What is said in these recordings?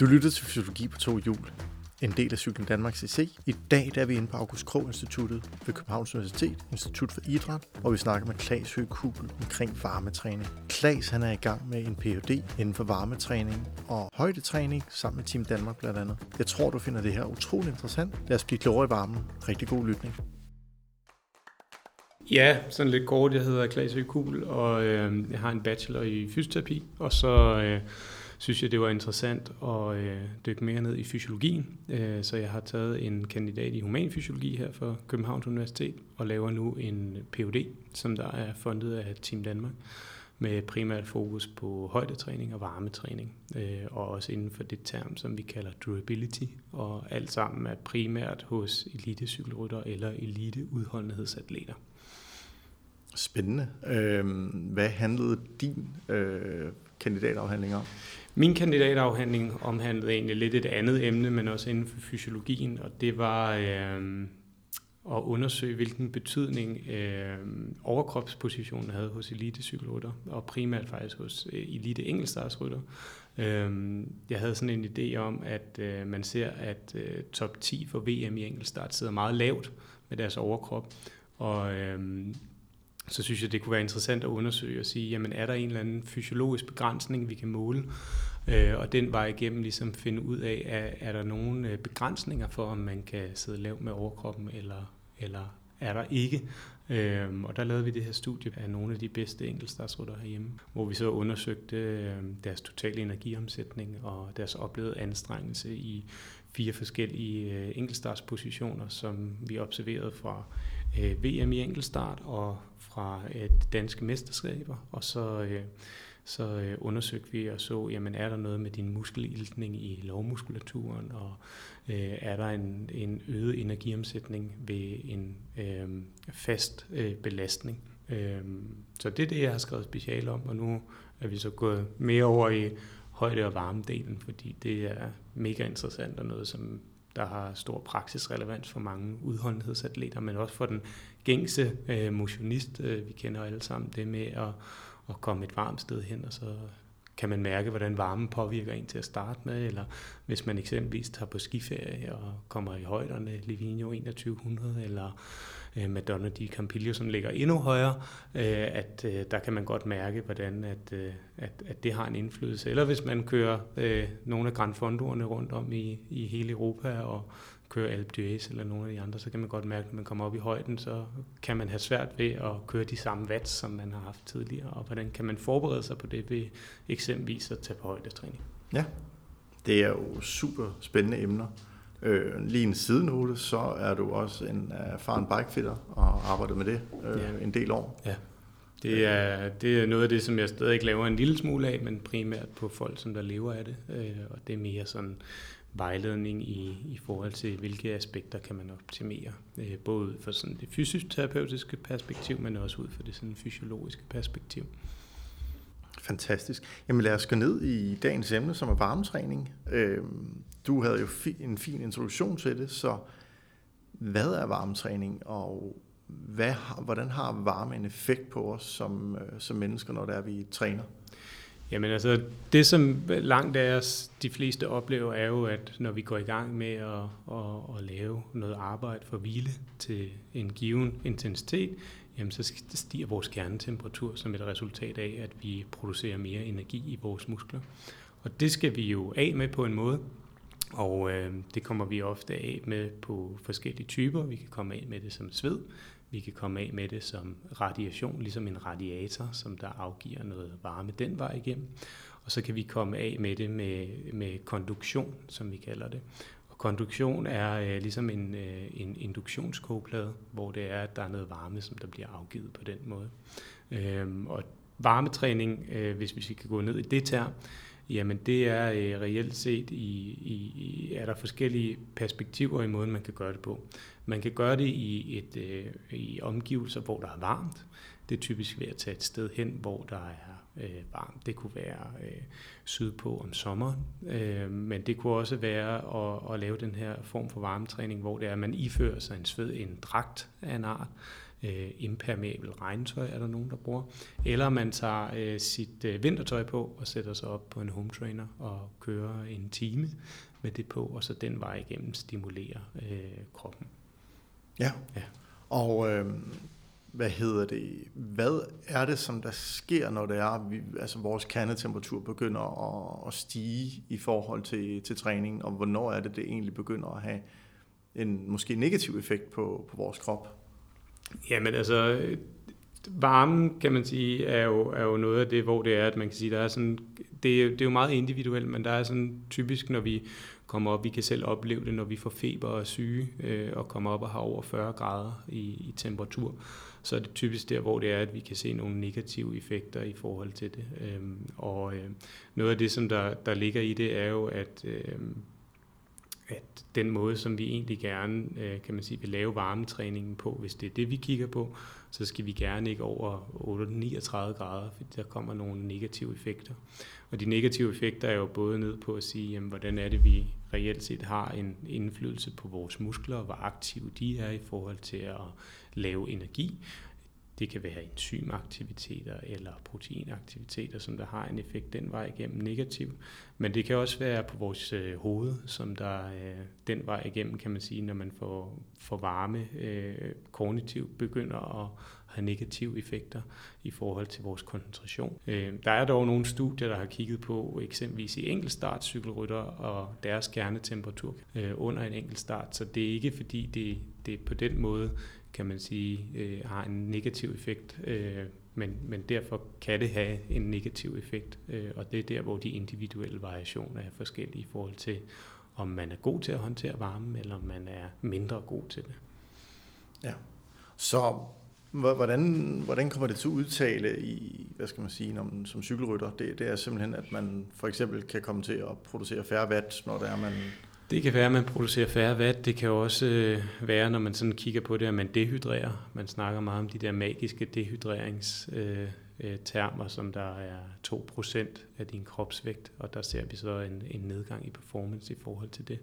Du lytter til Fysiologi på to hjul, en del af Cyklen Danmark CC. I dag der er vi inde på August Krog Instituttet ved Københavns Universitet, Institut for Idræt, og vi snakker med Klaas Høgkugel omkring varmetræning. Klaas han er i gang med en Ph.D. inden for varmetræning og højdetræning sammen med Team Danmark blandt andet. Jeg tror, du finder det her utrolig interessant. Lad os blive klogere i varmen. Rigtig god lytning. Ja, sådan lidt kort. Jeg hedder Klaas Høgkugel, og øh, jeg har en bachelor i fysioterapi, og så... Øh, synes jeg, det var interessant at øh, dykke mere ned i fysiologien. Øh, så jeg har taget en kandidat i humanfysiologi her for Københavns Universitet og laver nu en Ph.D., som der er fundet af Team Danmark med primært fokus på højdetræning og varmetræning, øh, og også inden for det term, som vi kalder durability, og alt sammen er primært hos elitecykelrytter eller eliteudholdenhedsatleter. Spændende. Øh, hvad handlede din øh, kandidatafhandling om? Min kandidatafhandling omhandlede egentlig lidt et andet emne, men også inden for fysiologien, og det var øh, at undersøge, hvilken betydning øh, overkropspositionen havde hos elitecykelrytter, og primært faktisk hos øh, elite enkeltstartsrytter. Øh, jeg havde sådan en idé om, at øh, man ser, at øh, top 10 for VM i enkeltstart sidder meget lavt med deres overkrop, og øh, så synes jeg, det kunne være interessant at undersøge og sige, jamen er der en eller anden fysiologisk begrænsning, vi kan måle, øh, og den vej igennem ligesom finde ud af, er, er der nogle øh, begrænsninger for, om man kan sidde lavt med overkroppen, eller, eller er der ikke. Øhm, og der lavede vi det her studie af nogle af de bedste enkeltstartsrutter herhjemme, hvor vi så undersøgte øh, deres totale energiomsætning og deres oplevede anstrengelse i fire forskellige øh, enkeltstartspositioner, som vi observerede fra øh, VM i enkeltstart og fra et danske mesterskaber, og så, øh, så øh, undersøgte vi og så, jamen er der noget med din muskeliltning i lovmuskulaturen, og øh, er der en, en øget energiomsætning ved en øh, fast øh, belastning. Øh, så det er det, jeg har skrevet special om, og nu er vi så gået mere over i højde- og varmedelen, fordi det er mega interessant og noget, som der har stor praksisrelevans for mange udholdenhedsatleter, men også for den gængse øh, motionist. Øh, vi kender alle sammen det med at, at komme et varmt sted hen, og så kan man mærke, hvordan varmen påvirker en til at starte med, eller hvis man eksempelvis tager på skiferie og kommer i højderne, Livigno 2100, eller øh, Madonna di Campiglio, som ligger endnu højere, øh, at øh, der kan man godt mærke, hvordan at, øh, at, at det har en indflydelse. Eller hvis man kører øh, nogle af Grand Fondoerne rundt om i, i hele Europa og kører Alpe d'Huez eller nogle af de andre, så kan man godt mærke, at når man kommer op i højden, så kan man have svært ved at køre de samme watts, som man har haft tidligere. Og hvordan kan man forberede sig på det ved eksempelvis at tage på højdetræning? Ja, det er jo super spændende emner. Øh, lige en sidenote, så er du også en erfaren bikefitter og arbejder med det øh, ja. en del år. Ja, det er, det er noget af det, som jeg stadig laver en lille smule af, men primært på folk, som der lever af det. Øh, og det er mere sådan vejledning i, i forhold til, hvilke aspekter kan man optimere. Øh, både for sådan det fysioterapeutiske perspektiv, men også ud fra det sådan fysiologiske perspektiv. Fantastisk. Jamen lad os gå ned i dagens emne, som er varmetræning. Øh, du havde jo en fin introduktion til det, så hvad er varmetræning, og hvad, hvordan har varme en effekt på os som, øh, som mennesker, når det er, vi træner? Jamen altså, det som langt af os, de fleste oplever, er jo, at når vi går i gang med at, at, at lave noget arbejde for hvile til en given intensitet, jamen så stiger vores kernetemperatur som et resultat af, at vi producerer mere energi i vores muskler. Og det skal vi jo af med på en måde, og øh, det kommer vi ofte af med på forskellige typer. Vi kan komme af med det som sved, vi kan komme af med det som radiation, ligesom en radiator, som der afgiver noget varme den vej igennem. Og så kan vi komme af med det med, med konduktion, som vi kalder det. Og konduktion er øh, ligesom en, øh, en induktionskogeplade, hvor det er, at der er noget varme, som der bliver afgivet på den måde. Øhm, og varmetræning, øh, hvis vi skal gå ned i det term, Jamen det er øh, reelt set i, i, er der forskellige perspektiver i måden, man kan gøre det på. Man kan gøre det i, et, øh, i omgivelser, hvor der er varmt. Det er typisk ved at tage et sted hen, hvor der er øh, varmt. Det kunne være øh, sydpå om sommeren, øh, men det kunne også være at, at lave den her form for varmetræning, hvor det er, at man ifører sig en sved, en dragt af en art, øh, impermeabel regntøj, er der nogen, der bruger. Eller man tager øh, sit øh, vintertøj på og sætter sig op på en home trainer og kører en time med det på, og så den vej igennem stimulerer øh, kroppen. Ja. ja. Og øh, hvad hedder det? Hvad er det, som der sker, når det er, vi, altså vores kernetemperatur begynder at, at stige i forhold til, til træning, og hvornår er det, det egentlig begynder at have en måske negativ effekt på, på vores krop? Jamen altså, varmen, kan man sige, er jo, er jo noget af det, hvor det er, at man kan sige, der er sådan, det, det er jo meget individuelt, men der er sådan typisk, når vi kommer op, vi kan selv opleve det, når vi får feber og syge, øh, og kommer op og har over 40 grader i, i temperatur, så er det typisk der, hvor det er, at vi kan se nogle negative effekter i forhold til det. Øhm, og øh, noget af det, som der, der ligger i det, er jo, at øh, at den måde, som vi egentlig gerne øh, kan man sige, vil lave varmetræningen på, hvis det er det, vi kigger på, så skal vi gerne ikke over 39 grader, for der kommer nogle negative effekter. Og de negative effekter er jo både ned på at sige, jamen, hvordan er det, vi reelt set har en indflydelse på vores muskler, hvor aktive de er i forhold til at lave energi, det kan være enzymaktiviteter eller proteinaktiviteter, som der har en effekt den vej igennem negativ. Men det kan også være på vores øh, hoved, som der øh, den vej igennem, kan man sige, når man får, får varme øh, kognitivt begynder at have negative effekter i forhold til vores koncentration. Øh, der er dog nogle studier, der har kigget på eksempelvis i enkeltstartcykelrytter og deres kernetemperatur øh, under en enkeltstart, så det er ikke fordi det, det på den måde kan man sige, øh, har en negativ effekt, øh, men, men derfor kan det have en negativ effekt, øh, og det er der, hvor de individuelle variationer er forskellige i forhold til, om man er god til at håndtere varmen, eller om man er mindre god til det. Ja, så hvordan, hvordan kommer det til at udtale i, hvad skal man sige, når man, som cykelrytter? Det, det er simpelthen, at man for eksempel kan komme til at producere færre watt, når der er, man det kan være, at man producerer færre watt. Det kan også øh, være, når man sådan kigger på det, at man dehydrerer. Man snakker meget om de der magiske dehydreringstermer, øh, øh, som der er 2% af din kropsvægt, og der ser vi så en, en nedgang i performance i forhold til det.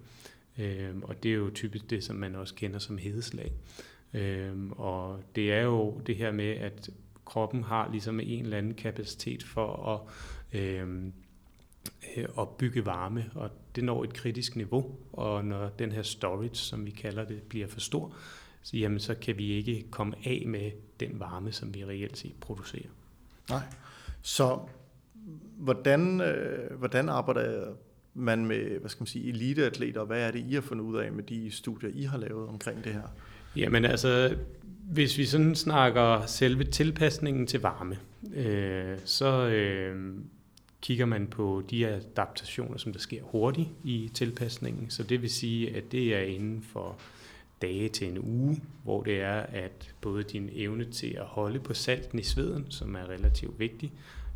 Øh, og det er jo typisk det, som man også kender som hedeslag. Øhm, og det er jo det her med, at kroppen har ligesom en eller anden kapacitet for at øh, opbygge varme, og det når et kritisk niveau, og når den her storage, som vi kalder det, bliver for stor, så, jamen, så kan vi ikke komme af med den varme, som vi reelt set producerer. Nej. Så hvordan, øh, hvordan arbejder man med hvad skal man sige, eliteatleter, og hvad er det, I har fundet ud af med de studier, I har lavet omkring det her? Jamen altså, hvis vi sådan snakker selve tilpasningen til varme, øh, så øh, kigger man på de adaptationer, som der sker hurtigt i tilpasningen. Så det vil sige, at det er inden for dage til en uge, hvor det er, at både din evne til at holde på salten i sveden, som er relativt vigtig,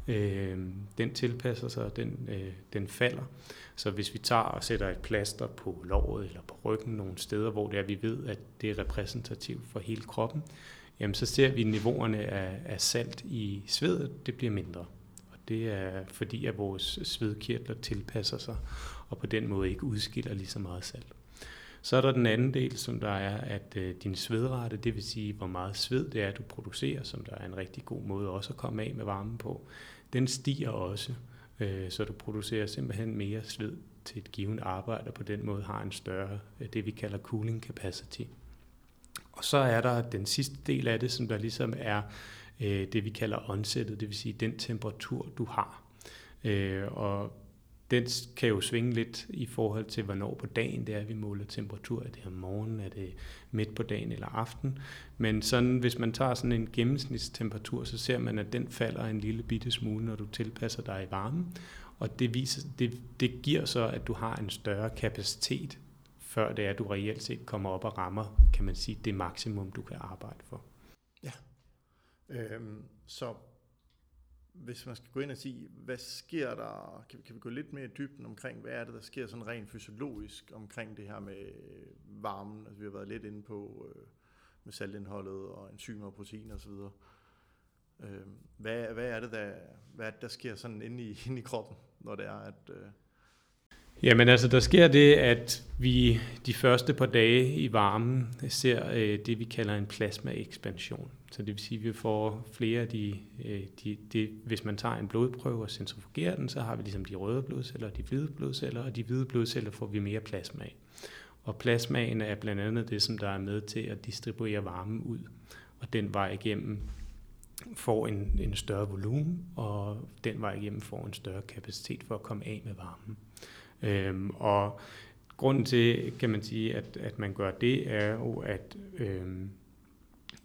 øh, den tilpasser sig, den, øh, den falder. Så hvis vi tager og sætter et plaster på låret eller på ryggen nogle steder, hvor det er, vi ved, at det er repræsentativt for hele kroppen, jamen så ser vi, at niveauerne af, af salt i svedet, det bliver mindre det er fordi, at vores svedkirtler tilpasser sig, og på den måde ikke udskiller lige så meget salt. Så er der den anden del, som der er, at øh, din svedrate, det vil sige, hvor meget sved det er, du producerer, som der er en rigtig god måde også at komme af med varmen på, den stiger også, øh, så du producerer simpelthen mere sved til et givet arbejde, og på den måde har en større, øh, det vi kalder cooling capacity. Og så er der den sidste del af det, som der ligesom er øh, det, vi kalder onsettet, det vil sige den temperatur, du har. Øh, og den kan jo svinge lidt i forhold til, hvornår på dagen det er, vi måler temperatur. Er det om morgenen, er det midt på dagen eller aften? Men sådan, hvis man tager sådan en gennemsnitstemperatur, så ser man, at den falder en lille bitte smule, når du tilpasser dig i varmen. Og det, viser, det, det giver så, at du har en større kapacitet, før det er, at du reelt set kommer op og rammer, kan man sige, det maksimum, du kan arbejde for. Øhm, så hvis man skal gå ind og sige, hvad sker der, kan vi, kan vi gå lidt mere i dybden omkring, hvad er det, der sker sådan rent fysiologisk omkring det her med øh, varmen, altså vi har været lidt inde på øh, med saltindholdet og enzymer og proteiner osv. Øh, hvad, hvad er det, der, hvad er det, der sker sådan inde i, inde i kroppen, når det er, at... Øh Jamen altså, der sker det, at vi de første par dage i varmen ser øh, det, vi kalder en plasmaekspansion. Så det vil sige, at vi får flere af de, øh, de, de, hvis man tager en blodprøve og centrifugerer den, så har vi ligesom de røde blodceller og de hvide blodceller, og de hvide blodceller får vi mere plasma af. Og plasmaen er blandt andet det, som der er med til at distribuere varmen ud. Og den vej igennem får en, en større volumen, og den vej igennem får en større kapacitet for at komme af med varmen. Øhm, og grunden til, kan man sige, at, at man gør det, er jo, at øhm,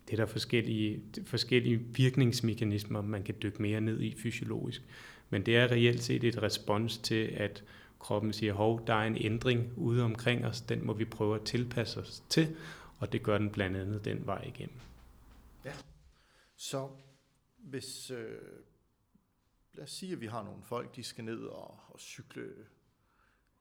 det er der forskellige, forskellige virkningsmekanismer, man kan dykke mere ned i fysiologisk. Men det er reelt set et respons til, at kroppen siger, hov, der er en ændring ude omkring os, den må vi prøve at tilpasse os til, og det gør den blandt andet den vej igennem. Ja, så hvis, øh, lad os sige, at vi har nogle folk, de skal ned og, og cykle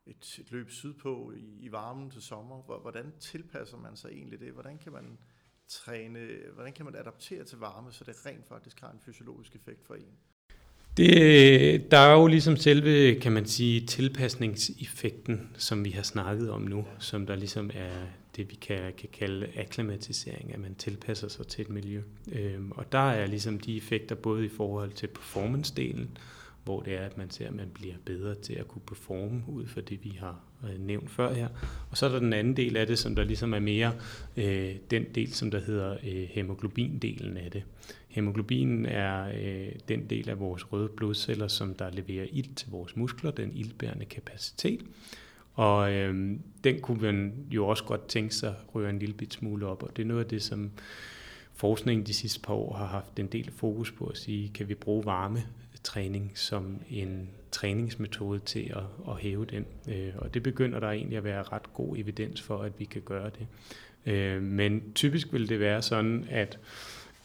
et, et løb sydpå i, i varmen til sommer. Hvordan tilpasser man sig egentlig det? Hvordan kan man træne, hvordan kan man adaptere til varme, så det rent faktisk har en fysiologisk effekt for en? Det, der er jo ligesom selve, kan man sige, tilpasningseffekten, som vi har snakket om nu, som der ligesom er det, vi kan, kan kalde akklimatisering, at man tilpasser sig til et miljø. Øhm, og der er ligesom de effekter både i forhold til performance-delen, hvor det er, at man ser, at man bliver bedre til at kunne performe ud for det, vi har øh, nævnt før her. Og så er der den anden del af det, som der ligesom er mere øh, den del, som der hedder øh, hemoglobindelen af det. Hemoglobinen er øh, den del af vores røde blodceller, som der leverer ilt til vores muskler, den ildbærende kapacitet. Og øh, den kunne man jo også godt tænke sig at røre en lille bit smule op, og det er noget af det, som forskningen de sidste par år har haft en del fokus på at sige, kan vi bruge varme træning som en træningsmetode til at, at hæve den. Øh, og det begynder der egentlig at være ret god evidens for, at vi kan gøre det. Øh, men typisk vil det være sådan, at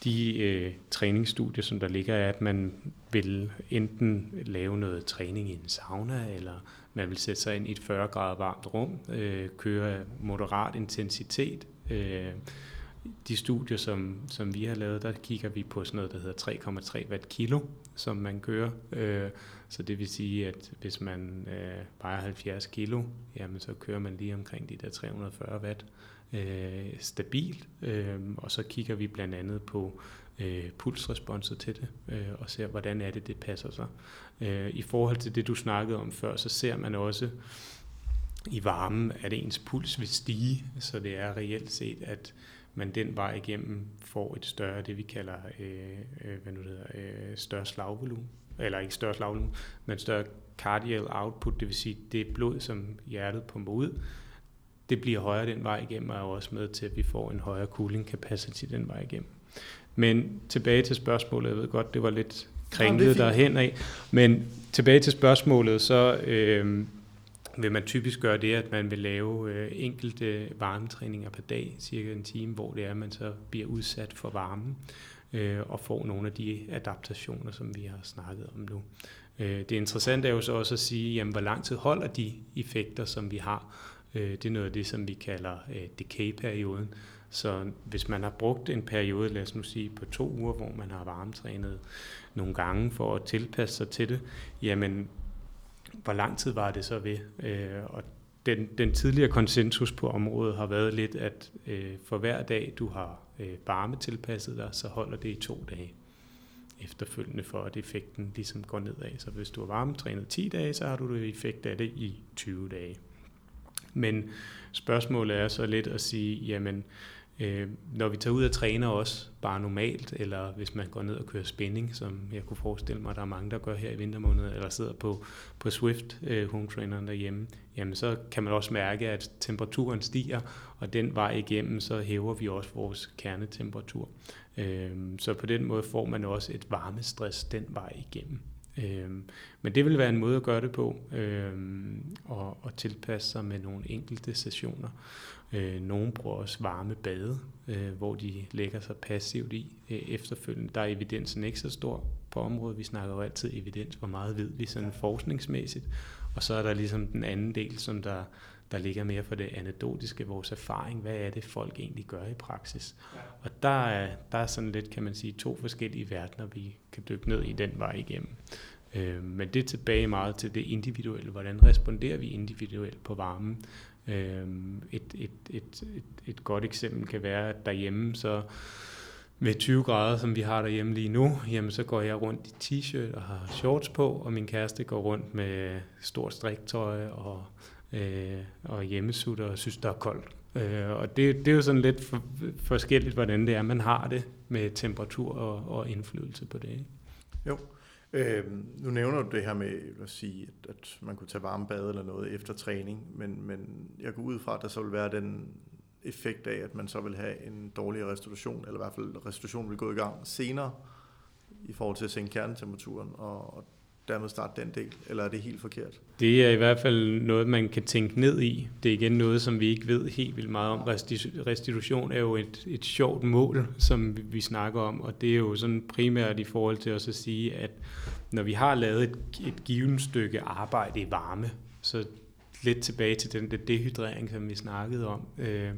de øh, træningsstudier, som der ligger, er, at man vil enten lave noget træning i en sauna, eller man vil sætte sig ind i et 40 grader varmt rum, øh, køre moderat intensitet. Øh, de studier, som, som vi har lavet, der kigger vi på sådan noget, der hedder 3,3 watt kilo, som man kører. Øh, så det vil sige, at hvis man øh, vejer 70 kilo, jamen så kører man lige omkring de der 340 watt øh, stabilt. Øh, og så kigger vi blandt andet på øh, pulsresponset til det, øh, og ser, hvordan er det, det passer sig. Øh, I forhold til det, du snakkede om før, så ser man også i varmen, at ens puls vil stige, så det er reelt set, at man den vej igennem får et større, det vi kalder, øh, øh, hvad nu det hedder, øh, større slagvolumen, eller ikke større slagvolumen, men større cardial output, det vil sige det blod, som hjertet pumper ud, det bliver højere den vej igennem, og er også med til, at vi får en højere cooling capacity den vej igennem. Men tilbage til spørgsmålet, jeg ved godt, det var lidt kringlet derhen af, men tilbage til spørgsmålet, så øh, vil man typisk gøre det, at man vil lave øh, enkelte øh, varmetræninger per dag, cirka en time, hvor det er, at man så bliver udsat for varmen øh, og får nogle af de adaptationer, som vi har snakket om nu. Øh, det interessante er jo så også at sige, jamen, hvor lang tid holder de effekter, som vi har. Øh, det er noget af det, som vi kalder øh, decay-perioden. Så hvis man har brugt en periode, lad os nu sige på to uger, hvor man har varmetrænet nogle gange for at tilpasse sig til det, jamen hvor lang tid var det så ved? Øh, og den, den tidligere konsensus på området har været lidt, at øh, for hver dag, du har øh, varme tilpasset dig, så holder det i to dage efterfølgende for, at effekten ligesom går nedad. Så hvis du har varmetrænet 10 dage, så har du det effekt af det i 20 dage. Men spørgsmålet er så lidt at sige, jamen, Øh, Øh, når vi tager ud og træner også bare normalt, eller hvis man går ned og kører spænding, som jeg kunne forestille mig, der er mange, der gør her i vintermåneder, eller sidder på, på Swift øh, home traineren derhjemme, jamen så kan man også mærke, at temperaturen stiger, og den vej igennem, så hæver vi også vores kernetemperatur. Øh, så på den måde får man også et varmestress den vej igennem. Øhm, men det vil være en måde at gøre det på, øhm, og, og tilpasse sig med nogle enkelte sessioner. Øh, nogle bruger også varme bade, øh, hvor de lægger sig passivt i øh, efterfølgende. Der er evidensen ikke så stor på området. Vi snakker jo altid evidens, hvor meget ved vi sådan forskningsmæssigt. Og så er der ligesom den anden del, som der, der ligger mere for det anekdotiske, vores erfaring. Hvad er det, folk egentlig gør i praksis? Og der er, der er sådan lidt, kan man sige, to forskellige verdener, vi kan dykke ned i den vej igennem. Øh, men det er tilbage meget til det individuelle. Hvordan responderer vi individuelt på varmen? Øh, et, et, et, et, et godt eksempel kan være, at derhjemme så med 20 grader, som vi har derhjemme lige nu, jamen så går jeg rundt i t-shirt og har shorts på, og min kæreste går rundt med stort striktøj og, øh, og hjemmesutter og synes, der er koldt. Øh, og det, det er jo sådan lidt for, forskelligt, hvordan det er, man har det med temperatur og, og indflydelse på det. Ikke? Jo. Øh, nu nævner du det her med at sige, at, at man kunne tage varmebad eller noget efter træning, men, men jeg går ud fra, at der så vil være den effekt af, at man så vil have en dårligere restitution, eller i hvert fald restitutionen vil gå i gang senere i forhold til at sænke kernetemperaturen, og, og dermed starte den del, eller er det helt forkert? Det er i hvert fald noget, man kan tænke ned i. Det er igen noget, som vi ikke ved helt vildt meget om. Restitution er jo et, et sjovt mål, som vi snakker om, og det er jo sådan primært i forhold til også at sige, at når vi har lavet et, et givet stykke arbejde i varme, så lidt tilbage til den der dehydrering, som vi snakkede om, øh,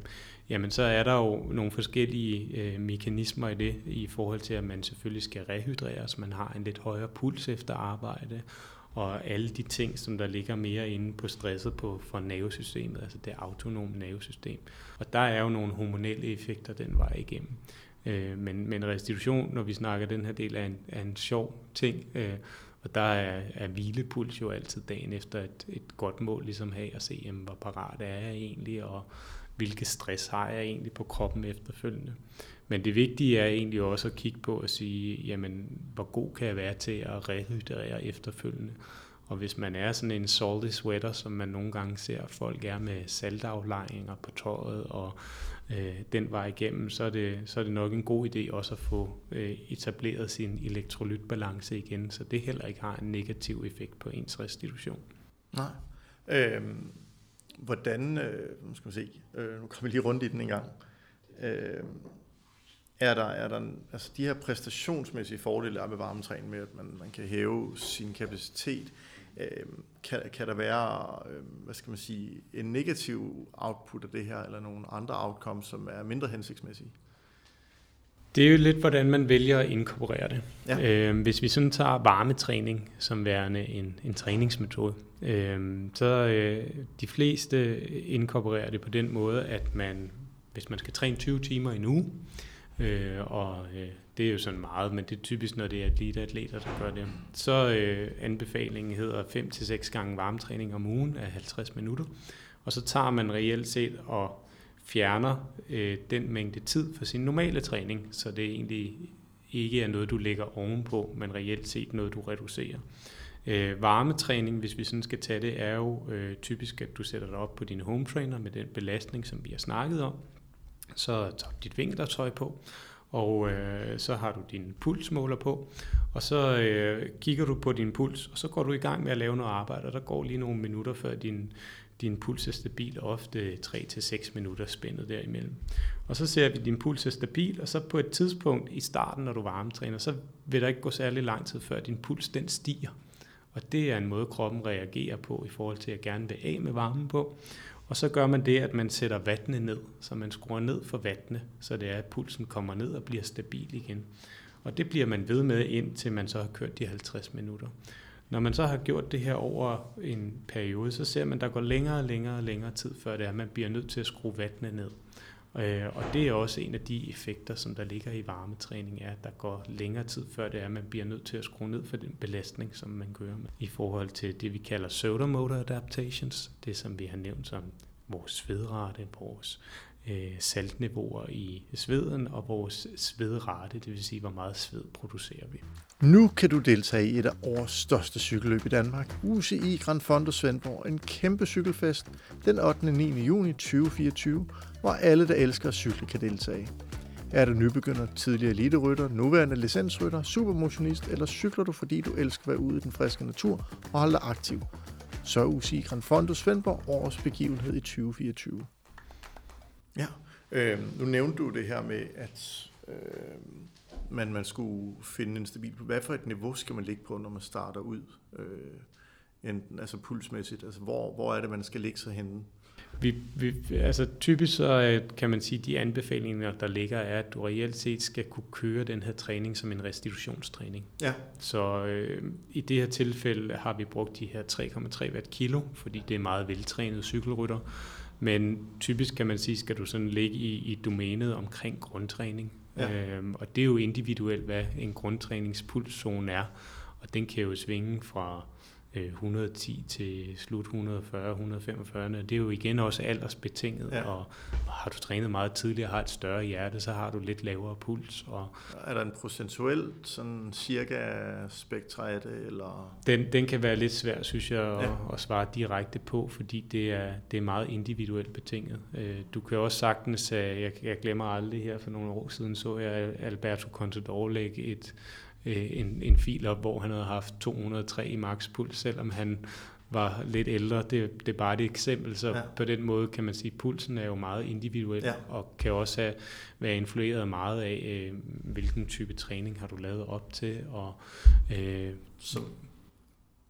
jamen så er der jo nogle forskellige øh, mekanismer i det, i forhold til, at man selvfølgelig skal rehydreres, man har en lidt højere puls efter arbejde, og alle de ting, som der ligger mere inde på stresset på, for nervesystemet, altså det autonome nervesystem. Og der er jo nogle hormonelle effekter den vej igennem. Øh, men, men restitution, når vi snakker den her del, er en, er en sjov ting, øh, og der er, er hvilepuls jo altid dagen efter et, et godt mål, ligesom have at se, jamen, hvor parat er jeg egentlig, og hvilke stress har jeg egentlig på kroppen efterfølgende. Men det vigtige er egentlig også at kigge på og sige, jamen, hvor god kan jeg være til at rehydrere efterfølgende. Og hvis man er sådan en salty sweater, som man nogle gange ser folk er med saltaflejringer på tøjet og øh, den vej igennem, så er, det, så er det nok en god idé også at få øh, etableret sin elektrolytbalance igen, så det heller ikke har en negativ effekt på ens restitution. Nej. Øhm, hvordan, øh, skal man se, øh, nu kommer vi lige rundt i den en gang. Øh, er der, er der altså de her præstationsmæssige fordele er med varmetræning med, at man, man kan hæve sin kapacitet, øh, kan, kan der være, øh, hvad skal man sige, en negativ output af det her, eller nogle andre outcomes, som er mindre hensigtsmæssige? Det er jo lidt, hvordan man vælger at inkorporere det. Ja. Øh, hvis vi sådan tager varmetræning som værende en, en træningsmetode, øh, så øh, de fleste inkorporerer det på den måde, at man, hvis man skal træne 20 timer i en uge, øh, og øh, det er jo sådan meget, men det er typisk, når det er eliteatleter, der gør det, så øh, anbefalingen hedder 5-6 gange varmetræning om ugen af 50 minutter, og så tager man reelt set og fjerner øh, den mængde tid fra sin normale træning, så det egentlig ikke er noget, du lægger ovenpå, men reelt set noget, du reducerer. Øh, varmetræning, hvis vi sådan skal tage det, er jo øh, typisk, at du sætter dig op på din home trainer med den belastning, som vi har snakket om. Så tager du dit vintertøj på, og øh, så har du din pulsmåler på, og så øh, kigger du på din puls, og så går du i gang med at lave noget arbejde, og der går lige nogle minutter, før din, din puls er stabil, ofte 3-6 minutter spændet derimellem. Og så ser vi, at din puls er stabil, og så på et tidspunkt i starten, når du varmetræner, så vil der ikke gå særlig lang tid, før din puls den stiger. Og det er en måde, kroppen reagerer på i forhold til at gerne vil af med varmen på. Og så gør man det, at man sætter vattene ned, så man skruer ned for vattene, så det er, at pulsen kommer ned og bliver stabil igen. Og det bliver man ved med, indtil man så har kørt de 50 minutter. Når man så har gjort det her over en periode, så ser man, at der går længere og længere og længere tid, før det er, at man bliver nødt til at skrue vattene ned. Øh, og det er også en af de effekter, som der ligger i varmetræning, er, at der går længere tid før det er, at man bliver nødt til at skrue ned for den belastning, som man gør med. I forhold til det, vi kalder pseudomotor adaptations, det som vi har nævnt som vores svedrate, vores øh, saltniveauer i sveden og vores svedrate, det vil sige, hvor meget sved producerer vi. Nu kan du deltage i et af årets største cykelløb i Danmark, UCI Grand Fondo Svendborg, en kæmpe cykelfest den 8. og 9. juni 2024, hvor alle, der elsker at cykle, kan deltage. Er du nybegynder, tidligere eliterytter, nuværende licensrytter, supermotionist, eller cykler du, fordi du elsker at være ude i den friske natur og holde dig aktiv, så er UCI Grand Fondo Svendborg årets begivenhed i 2024. Ja, øh, nu nævnte du det her med, at øh, man, man skulle finde en stabil... Hvad for et niveau skal man ligge på, når man starter ud? Øh, enten, altså pulsmæssigt? Altså hvor, hvor er det, man skal ligge sig henne? Vi, vi, altså typisk så øh, kan man sige, at de anbefalinger, der ligger, er, at du reelt set skal kunne køre den her træning som en restitutionstræning. Ja. Så øh, i det her tilfælde har vi brugt de her 3,3 watt kilo, fordi det er meget veltrænet cykelrytter. Men typisk kan man sige, skal du sådan ligge i, i domænet omkring grundtræning. Ja. Øhm, og det er jo individuelt, hvad en grundtræningspulszone er. Og den kan jo svinge fra 110 øh, til slut 140, 145. Det er jo igen også aldersbetinget, ja. og har du trænet meget tidligere har et større hjerte, så har du lidt lavere puls. Og er der en procentuel sådan cirka det? Eller? Den, den kan være lidt svær, synes jeg, at, ja. at svare direkte på, fordi det er, det er meget individuelt betinget. Øh, du kan også sagtens, jeg, jeg glemmer aldrig her for nogle år siden, så jeg Alberto Contador lægge et øh, en, en fil op, hvor han havde haft 203 i makspuls, selvom han var lidt ældre. Det, det er bare et eksempel, så ja. på den måde kan man sige, at pulsen er jo meget individuel, ja. og kan også have, være influeret meget af, øh, hvilken type træning har du lavet op til. Og, øh, så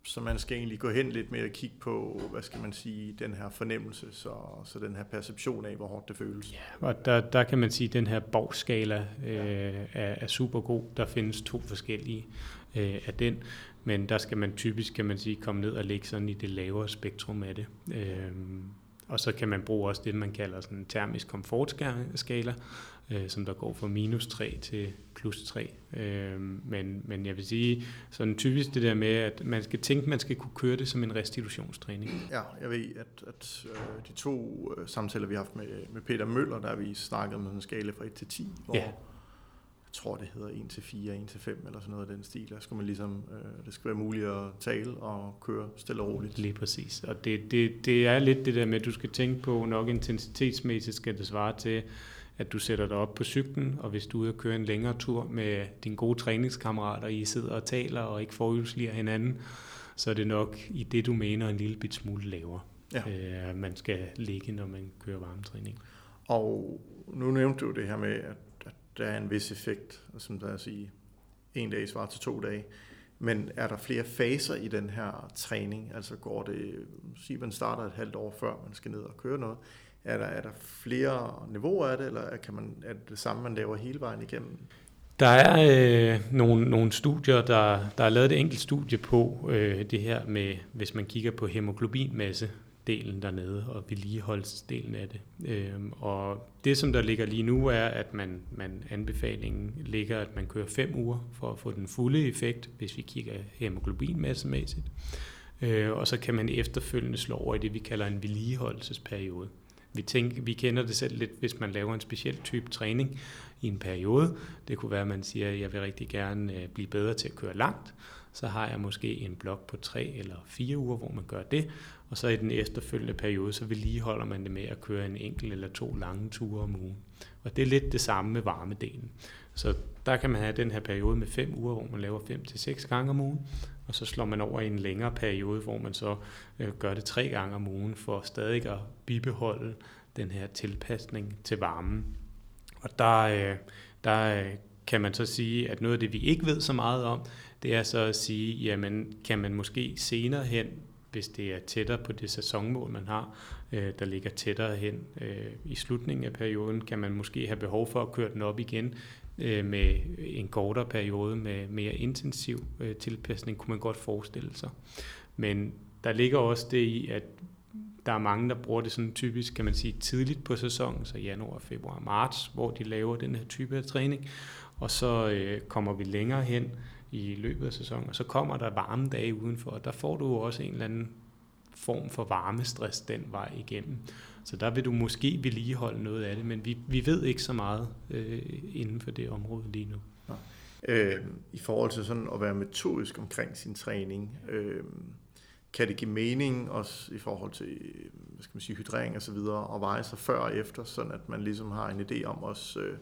så man skal egentlig gå hen lidt med at kigge på, hvad skal man sige, den her fornemmelse, så, så den her perception af, hvor hårdt det føles. Ja, og der, der kan man sige, at den her borgskala øh, er, er super god. Der findes to forskellige øh, af den, men der skal man typisk, kan man sige, komme ned og ligge sådan i det lavere spektrum af det. Øh, og så kan man bruge også det, man kalder sådan en termisk komfortskala, øh, som der går fra minus 3 til plus 3. Øh, men, men jeg vil sige, sådan typisk det der med, at man skal tænke, man skal kunne køre det som en restitutionstræning. Ja, jeg ved, at, at øh, de to øh, samtaler, vi har haft med, med Peter Møller, der vi snakket med en skala fra 1 til 10, hvor ja. jeg tror, det hedder 1 til 4, 1 til 5 eller sådan noget af den stil. Der skal man ligesom, øh, det skal være muligt at tale og køre stille og roligt. Lige præcis. Og det, det, det er lidt det der med, at du skal tænke på, nok intensitetsmæssigt skal det svare til at du sætter dig op på cyklen, og hvis du er ude og køre en længere tur med dine gode træningskammerater, I sidder og taler og ikke forhjulsliger hinanden, så er det nok i det, du mener en lille bit smule lavere, ja. øh, man skal ligge, når man kører varmetræning. Og nu nævnte du det her med, at, at der er en vis effekt, som der er at sige, en dag svarer til to dage. Men er der flere faser i den her træning? Altså går det, sige man starter et halvt år før man skal ned og køre noget, er der, er der flere niveauer af det, eller kan man, er det det samme, man laver hele vejen igennem? Der er øh, nogle, nogle studier, der, der er lavet et enkelt studie på øh, det her med, hvis man kigger på hemoglobinmasse, delen dernede og vedligeholdsdelen af det. Øhm, og det, som der ligger lige nu, er, at man, man anbefalingen ligger, at man kører fem uger for at få den fulde effekt, hvis vi kigger hemoglobinmassemæssigt. Øh, og så kan man efterfølgende slå over i det, vi kalder en vedligeholdelsesperiode. Vi, tænker, vi kender det selv lidt, hvis man laver en speciel type træning i en periode. Det kunne være, at man siger, at jeg vil rigtig gerne øh, blive bedre til at køre langt. Så har jeg måske en blok på tre eller fire uger, hvor man gør det. Og så i den efterfølgende periode, så vedligeholder man det med at køre en enkelt eller to lange ture om ugen. Og det er lidt det samme med varmedelen. Så der kan man have den her periode med fem uger, hvor man laver fem til seks gange om ugen, og så slår man over i en længere periode, hvor man så øh, gør det tre gange om ugen, for stadig at bibeholde den her tilpasning til varmen. Og der, øh, der øh, kan man så sige, at noget af det, vi ikke ved så meget om, det er så at sige, jamen kan man måske senere hen, hvis det er tættere på det sæsonmål, man har, øh, der ligger tættere hen øh, i slutningen af perioden, kan man måske have behov for at køre den op igen øh, med en kortere periode med mere intensiv øh, tilpasning, kunne man godt forestille sig. Men der ligger også det i, at der er mange, der bruger det sådan typisk, kan man sige, tidligt på sæsonen, så januar, februar, marts, hvor de laver den her type af træning, og så øh, kommer vi længere hen i løbet af sæsonen, og så kommer der varme dage udenfor, og der får du også en eller anden form for varmestress den vej igennem. Så der vil du måske vedligeholde noget af det, men vi, vi ved ikke så meget øh, inden for det område lige nu. Ja. Øh, I forhold til sådan at være metodisk omkring sin træning, øh, kan det give mening også i forhold til hvad skal man sige, hydrering og så videre, og veje sig før og efter, sådan at man ligesom har en idé om også, øh,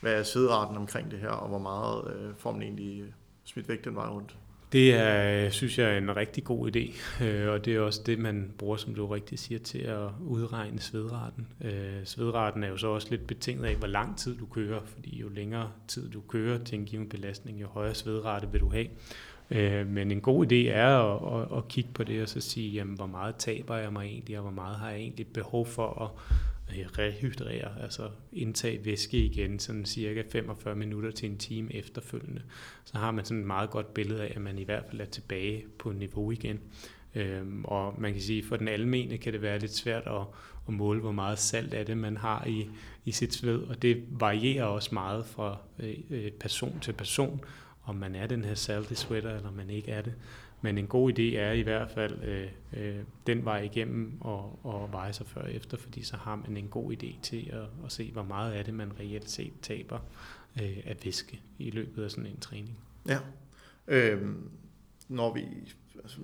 hvad er sædretten omkring det her, og hvor meget øh, får man egentlig smidt væk den vej rundt? Det er, synes jeg, er en rigtig god idé, øh, og det er også det, man bruger, som du rigtig siger, til at udregne svedraten. Øh, svedraten er jo så også lidt betinget af, hvor lang tid du kører, fordi jo længere tid du kører til en given belastning, jo højere svedrate vil du have. Øh, men en god idé er at, at, at kigge på det og så sige, jamen, hvor meget taber jeg mig egentlig, og hvor meget har jeg egentlig behov for at rehydrere, altså indtage væske igen, sådan cirka 45 minutter til en time efterfølgende. Så har man sådan et meget godt billede af, at man i hvert fald er tilbage på niveau igen. Øhm, og man kan sige, for den almene kan det være lidt svært at, at måle, hvor meget salt er det, man har i, i sit sved, og det varierer også meget fra øh, øh person til person, om man er den her salty sweater, eller man ikke er det. Men en god idé er i hvert fald øh, øh, den vej igennem og, og veje sig før og efter, fordi så har man en god idé til at, at se, hvor meget af det man reelt set taber øh, af væske i løbet af sådan en træning. Ja. Øhm, når vi, altså,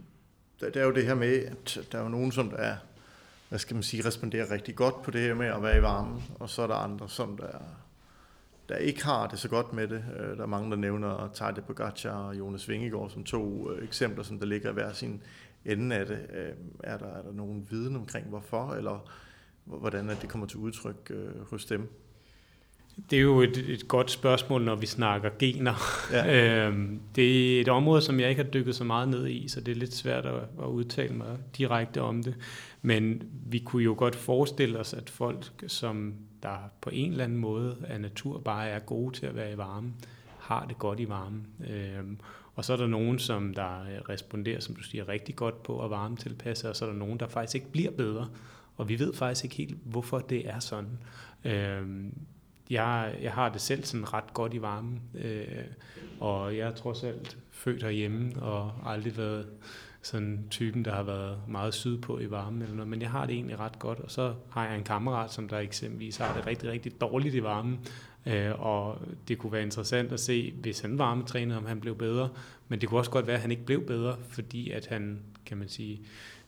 der, der er jo det her med, at der er jo nogen, som der er, hvad skal man sige, responderer rigtig godt på det her med at være i varmen, og så er der andre, som der der ikke har det så godt med det. Øh, der er mange, der nævner Tadej Pogacar og Jonas Vingegaard som to øh, eksempler, som der ligger hver sin ende af det. Øh, er der, er der nogen viden omkring hvorfor, eller hvordan det kommer til udtryk hos dem? Det er jo et, et godt spørgsmål, når vi snakker gener. Ja. øhm, det er et område, som jeg ikke har dykket så meget ned i, så det er lidt svært at, at udtale mig direkte om det. Men vi kunne jo godt forestille os, at folk, som der på en eller anden måde af natur bare er gode til at være i varme, har det godt i varmen. Øhm, og så er der nogen, som der responderer, som du siger, rigtig godt på at varme tilpasse, og så er der nogen, der faktisk ikke bliver bedre. Og vi ved faktisk ikke helt, hvorfor det er sådan. Øhm, jeg, jeg har det selv sådan ret godt i varmen, øh, og jeg er trods alt født herhjemme og aldrig været sådan typen, der har været meget sydpå i varmen eller noget, men jeg har det egentlig ret godt, og så har jeg en kammerat, som der eksempelvis har det rigtig, rigtig dårligt i varmen, øh, og det kunne være interessant at se, hvis han varmetrænede, om han blev bedre, men det kunne også godt være, at han ikke blev bedre, fordi at han, kan man sige,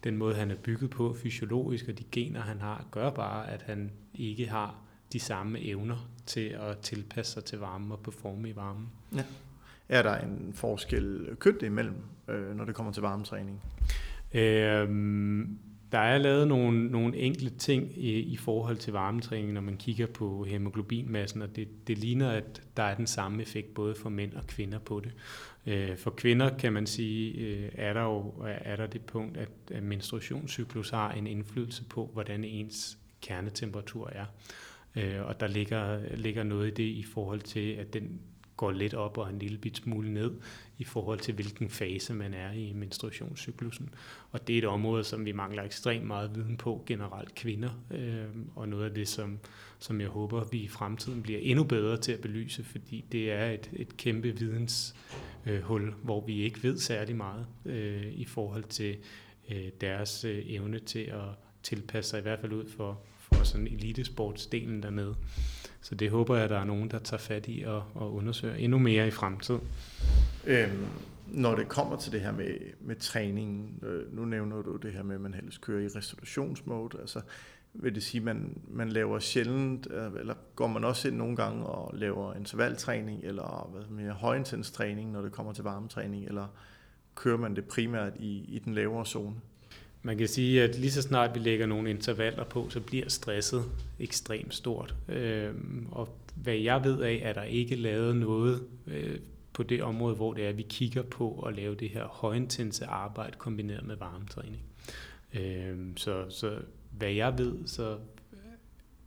den måde, han er bygget på fysiologisk, og de gener, han har, gør bare, at han ikke har de samme evner til at tilpasse sig til varme og performe i varmen. Ja. Er der en forskel kødt imellem, øh, når det kommer til varmetræning? Øhm, der er lavet nogle, nogle enkle ting i, i forhold til varmetræning, når man kigger på hemoglobinmassen, og det, det ligner, at der er den samme effekt både for mænd og kvinder på det. Øh, for kvinder kan man sige, øh, er der jo er der det punkt, at menstruationscyklus har en indflydelse på, hvordan ens kernetemperatur er. Øh, og der ligger, ligger noget i det i forhold til, at den går lidt op og en lille bit smule ned i forhold til, hvilken fase man er i menstruationscyklusen. Og det er et område, som vi mangler ekstremt meget viden på generelt kvinder, øh, og noget af det, som, som jeg håber, vi i fremtiden bliver endnu bedre til at belyse, fordi det er et, et kæmpe videnshul, øh, hvor vi ikke ved særlig meget øh, i forhold til øh, deres øh, evne til at tilpasse sig, i hvert fald ud for, for sådan elitesportsdelen dernede. Så det håber jeg, at der er nogen, der tager fat i og, og undersøger endnu mere i fremtiden. Øhm, når det kommer til det her med, med træning, øh, nu nævner du det her med, at man helst kører i restaurationsmode, altså vil det sige, at man, man laver sjældent, øh, eller går man også ind nogle gange og laver intervaltræning, eller hvad mere højintens træning, når det kommer til varmetræning, eller kører man det primært i, i den lavere zone? Man kan sige, at lige så snart vi lægger nogle intervaller på, så bliver stresset ekstremt stort. Øhm, og hvad jeg ved af, er der ikke lavet noget øh, på det område, hvor det er, at vi kigger på at lave det her højintense arbejde kombineret med varmetræning. Øhm, så, så hvad jeg ved, så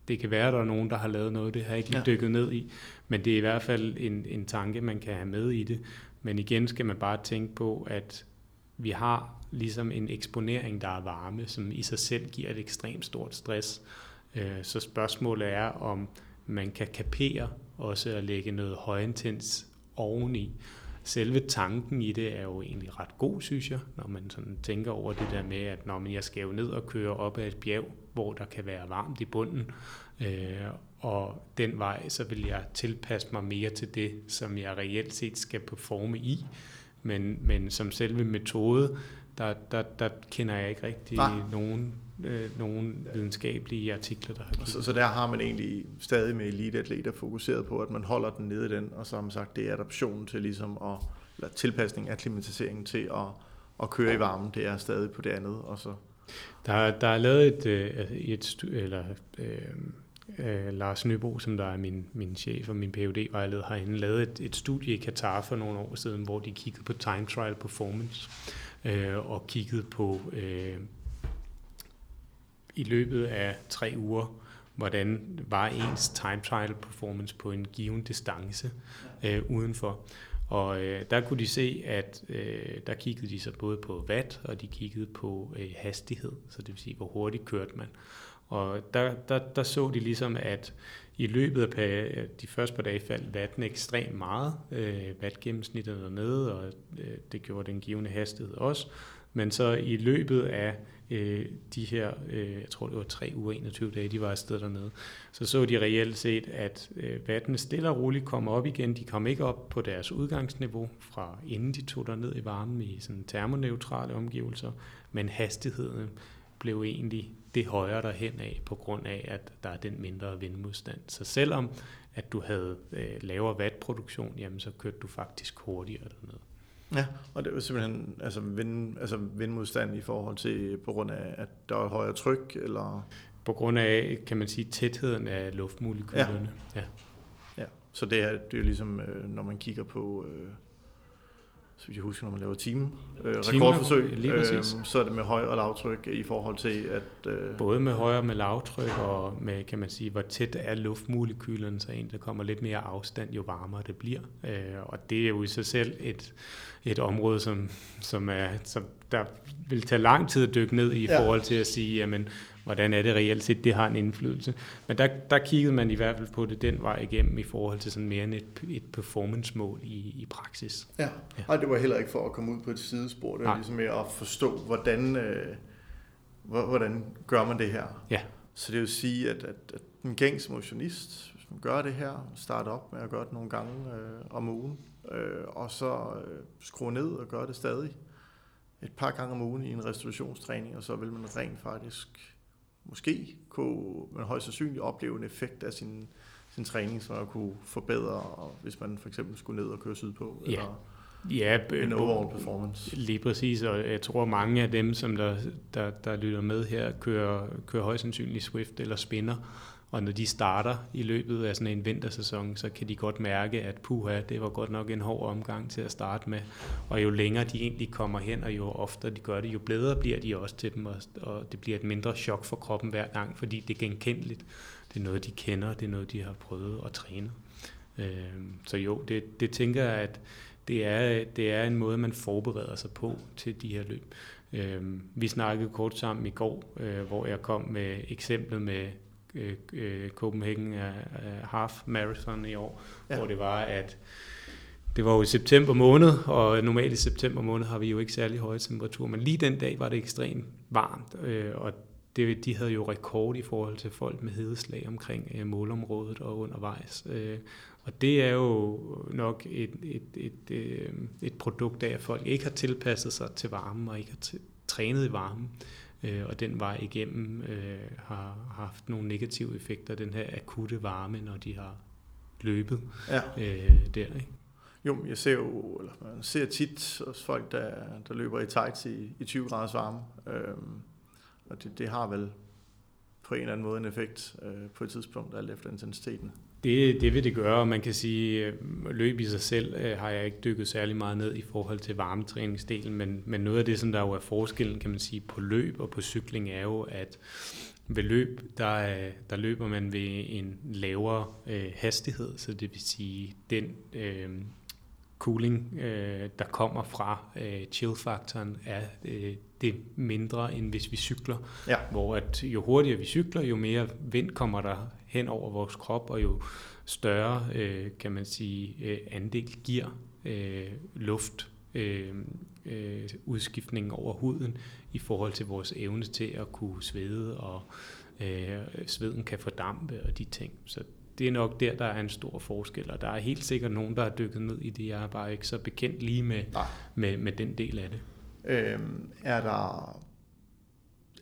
det kan være, at der er nogen, der har lavet noget, det har jeg ikke lige dykket ned i, men det er i hvert fald en, en tanke, man kan have med i det. Men igen skal man bare tænke på, at vi har ligesom en eksponering, der er varme, som i sig selv giver et ekstremt stort stress. Øh, så spørgsmålet er, om man kan kapere også at lægge noget højintens oveni. Selve tanken i det er jo egentlig ret god, synes jeg, når man sådan tænker over det der med, at når man jeg skal jo ned og køre op ad et bjerg, hvor der kan være varmt i bunden, øh, og den vej, så vil jeg tilpasse mig mere til det, som jeg reelt set skal performe i. Men, men som selve metode, der, der, der kender jeg ikke rigtig Nej. nogen, øh, nogen videnskabelige artikler, der har. Så, så der har man egentlig stadig med eliteatleter fokuseret på, at man holder den nede i den, og så har man sagt, det er adaption til ligesom at, eller tilpasning af klimatiseringen til at, at køre i varmen, det er stadig på det andet, og så... Der, der er lavet et, øh, et, eller, øh, øh, Lars Nybo, som der er min, min chef og min phd vejleder herinde, lavet et, et studie i Katar for nogle år siden, hvor de kiggede på time trial performance øh, og kigget på øh, i løbet af tre uger, hvordan var ens time trial performance på en given distance øh, udenfor. Og øh, der kunne de se, at øh, der kiggede de så både på watt, og de kiggede på øh, hastighed, så det vil sige, hvor hurtigt kørte man. Og der, der, der så de ligesom, at i løbet af de første par dage faldt vatten ekstremt meget. Øh, var nede, og øh, det gjorde den givende hastighed også. Men så i løbet af øh, de her, øh, jeg tror det var 3 uger, 21 dage, de var afsted dernede, så så de reelt set, at øh, vattene stille og roligt kom op igen. De kom ikke op på deres udgangsniveau fra inden de tog ned i varmen i sådan termoneutrale omgivelser, men hastigheden blev egentlig det højere derhen af, på grund af, at der er den mindre vindmodstand. Så selvom at du havde øh, lavere wattproduktion, jamen så kørte du faktisk hurtigere dernede. Ja, og det var simpelthen altså, vind, altså vindmodstand i forhold til, på grund af, at der er højere tryk, eller? På grund af, kan man sige, tætheden af luftmolekylerne. Ja. ja. ja. Så det er, det er jo ligesom, øh, når man kigger på, øh, så jeg husker, når man laver team, øh, rekordforsøg, øh, så er det med høj og lavtryk i forhold til, at... Øh, Både med høj og med lavtryk, og med, kan man sige, hvor tæt er luftmolekylerne, så en, der kommer lidt mere afstand, jo varmere det bliver. Øh, og det er jo i sig selv et, et område, som, som, er, som der vil tage lang tid at dykke ned i, ja. forhold til at sige, jamen, hvordan er det reelt set, det har en indflydelse. Men der, der kiggede man i hvert fald på det den vej igennem i forhold til sådan mere end et, et performance-mål i, i praksis. Ja, ja. og det var heller ikke for at komme ud på et sidespor, det var Nej. ligesom mere at forstå, hvordan, øh, hvordan gør man det her. Ja. Så det vil sige, at, at, at en gængs motionist, hvis man gør det her, starter op med at gøre det nogle gange øh, om ugen, øh, og så øh, skrue ned og gøre det stadig et par gange om ugen i en restaurationstræning, og så vil man rent faktisk måske kunne man højst sandsynligt opleve en effekt af sin, sin træning, som man kunne forbedre, hvis man for eksempel skulle ned og køre sydpå. Ja. Eller ja, en overall performance. Lige præcis, og jeg tror mange af dem, som der, der, der lytter med her, kører, kører højst sandsynligt Swift eller spinner, og når de starter i løbet af sådan en vintersæson, så kan de godt mærke, at puha, det var godt nok en hård omgang til at starte med. Og jo længere de egentlig kommer hen, og jo oftere de gør det, jo bedre bliver de også til dem, og det bliver et mindre chok for kroppen hver gang, fordi det er genkendeligt. Det er noget, de kender, det er noget, de har prøvet at træne. Øhm, så jo, det, det tænker jeg, at det er, det er en måde, man forbereder sig på til de her løb. Øhm, vi snakkede kort sammen i går, øh, hvor jeg kom med eksemplet med øh, øh, Copenhagen Half Marathon i år, ja. hvor det var, at det var jo i september måned, og normalt i september måned har vi jo ikke særlig høje temperaturer, men lige den dag var det ekstremt varmt, øh, og det, de havde jo rekord i forhold til folk med hedeslag omkring øh, målområdet og undervejs. Øh, og det er jo nok et, et, et, et, øh, et produkt af, at folk ikke har tilpasset sig til varmen og ikke har trænet i varmen øh, og den vej igennem øh, har haft nogle negative effekter, den her akutte varme, når de har løbet ja. øh, der. Ikke? Jo, jeg ser jo, eller man ser tit også folk, der, der løber i tights i, i 20 graders varme, øh, og det, det har vel på en eller anden måde en effekt øh, på et tidspunkt, alt efter intensiteten. Det, det vil det gøre, og man kan sige, at løb i sig selv øh, har jeg ikke dykket særlig meget ned i forhold til varmetræningsdelen, men, men noget af det, som der jo er forskellen, kan man sige, på løb og på cykling, er jo, at ved løb, der, øh, der løber man ved en lavere øh, hastighed, så det vil sige, den øh, cooling, øh, der kommer fra øh, chill-faktoren, er øh, det mindre, end hvis vi cykler. Ja. Hvor at jo hurtigere vi cykler, jo mere vind kommer der hen over vores krop, og jo større, øh, kan man sige, øh, andel giver øh, luft øh, øh, udskiftningen over huden i forhold til vores evne til at kunne svede, og øh, sveden kan fordampe og de ting. Så det er nok der, der er en stor forskel, og der er helt sikkert nogen, der har dykket ned i det. Jeg er bare ikke så bekendt lige med, med, med den del af det. Øhm, er der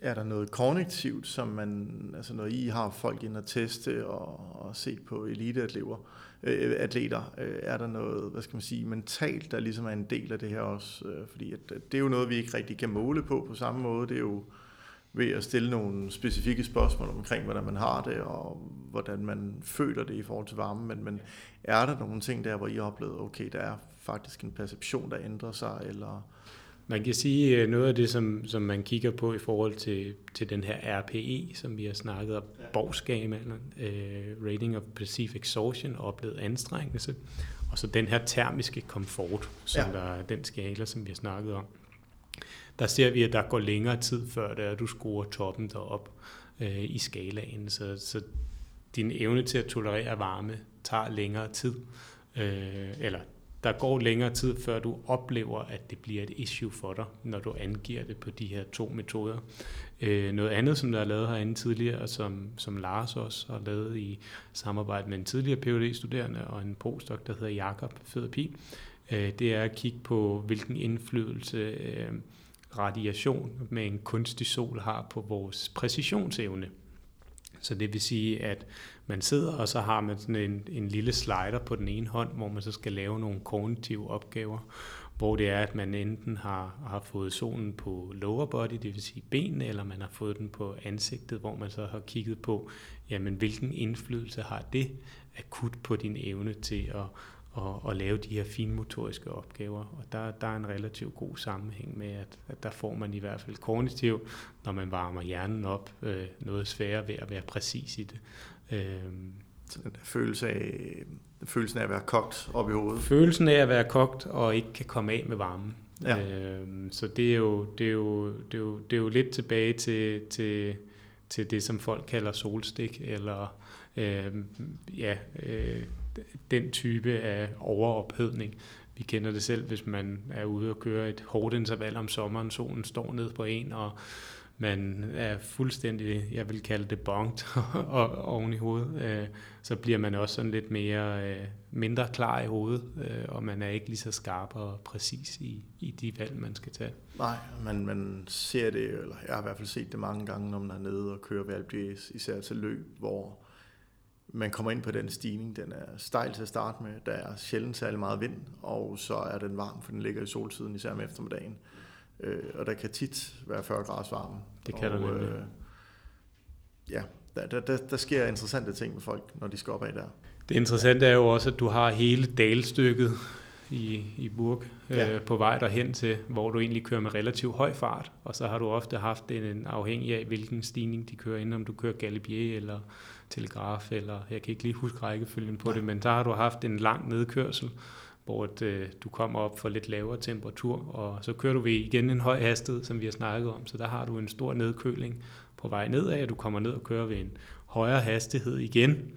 er der noget kognitivt, som man, altså når I har folk ind at teste og, og se på eliteatleter, øh, atleter, øh, er der noget, hvad skal man sige, mentalt, der ligesom er en del af det her også? Øh, fordi at, det er jo noget, vi ikke rigtig kan måle på på samme måde. Det er jo ved at stille nogle specifikke spørgsmål omkring, hvordan man har det, og hvordan man føler det i forhold til varme. Men, men er der nogle ting der, hvor I har oplevet, okay, der er faktisk en perception, der ændrer sig, eller... Man kan sige, at noget af det, som, som man kigger på i forhold til, til den her RPE, som vi har snakket om, ja. borgskamaen, uh, Rating of Perceived Exhaustion, oplevet anstrengelse, og så den her termiske komfort, som ja. der er den skala, som vi har snakket om. Der ser vi, at der går længere tid før, det er, at du skruer toppen derop øh, i skalaen. Så, så din evne til at tolerere varme tager længere tid, øh, eller der går længere tid, før du oplever, at det bliver et issue for dig, når du angiver det på de her to metoder. Øh, noget andet, som der er lavet herinde tidligere, og som, som Lars også har lavet i samarbejde med en tidligere phd studerende og en postdoc, der hedder Jakob Federpil, øh, det er at kigge på, hvilken indflydelse øh, radiation med en kunstig sol har på vores præcisionsevne. Så det vil sige, at man sidder, og så har man sådan en, en lille slider på den ene hånd, hvor man så skal lave nogle kognitive opgaver, hvor det er, at man enten har, har fået solen på lower body, det vil sige benene, eller man har fået den på ansigtet, hvor man så har kigget på, jamen hvilken indflydelse har det akut på din evne til at, at, at lave de her finmotoriske opgaver. Og der, der er en relativt god sammenhæng med, at, at der får man i hvert fald kognitiv, når man varmer hjernen op, øh, noget sværere ved at være præcis i det. Øh, så den der følelse af, følelsen af at være kogt op i hovedet. Følelsen af at være kogt og ikke kan komme af med varmen. Ja. Øh, så det er, jo, det, er jo, det, er jo, det er jo lidt tilbage til, til, til det, som folk kalder solstik, eller øh, ja, øh, den type af overophedning. Vi kender det selv, hvis man er ude og køre et hårdt interval om sommeren, solen står ned på en, og man er fuldstændig, jeg vil kalde det bongt oven i hovedet, øh, så bliver man også sådan lidt mere, øh, mindre klar i hovedet, øh, og man er ikke lige så skarp og præcis i, i de valg, man skal tage. Nej, man, man ser det, eller jeg har i hvert fald set det mange gange, når man er nede og kører ved især til løb, hvor man kommer ind på den stigning. Den er stejl til at starte med. Der er sjældent særlig meget vind, og så er den varm, for den ligger i solsiden, især om eftermiddagen. Øh, og der kan tit være 40 grader varme. Det kan og, der nemlig. Øh, ja, der, der, der, der sker interessante ting med folk, når de skal op af der. Det interessante er jo også, at du har hele dalstykket i, i Burg ja. øh, på vej derhen til, hvor du egentlig kører med relativt høj fart, og så har du ofte haft en, en afhængig af, hvilken stigning de kører ind, om du kører Galibier eller Telegraf, eller jeg kan ikke lige huske rækkefølgen på Nej. det, men der har du haft en lang nedkørsel, hvor at, øh, du kommer op for lidt lavere temperatur, og så kører du ved igen en høj hastighed, som vi har snakket om, så der har du en stor nedkøling på vej nedad, og du kommer ned og kører ved en højere hastighed igen,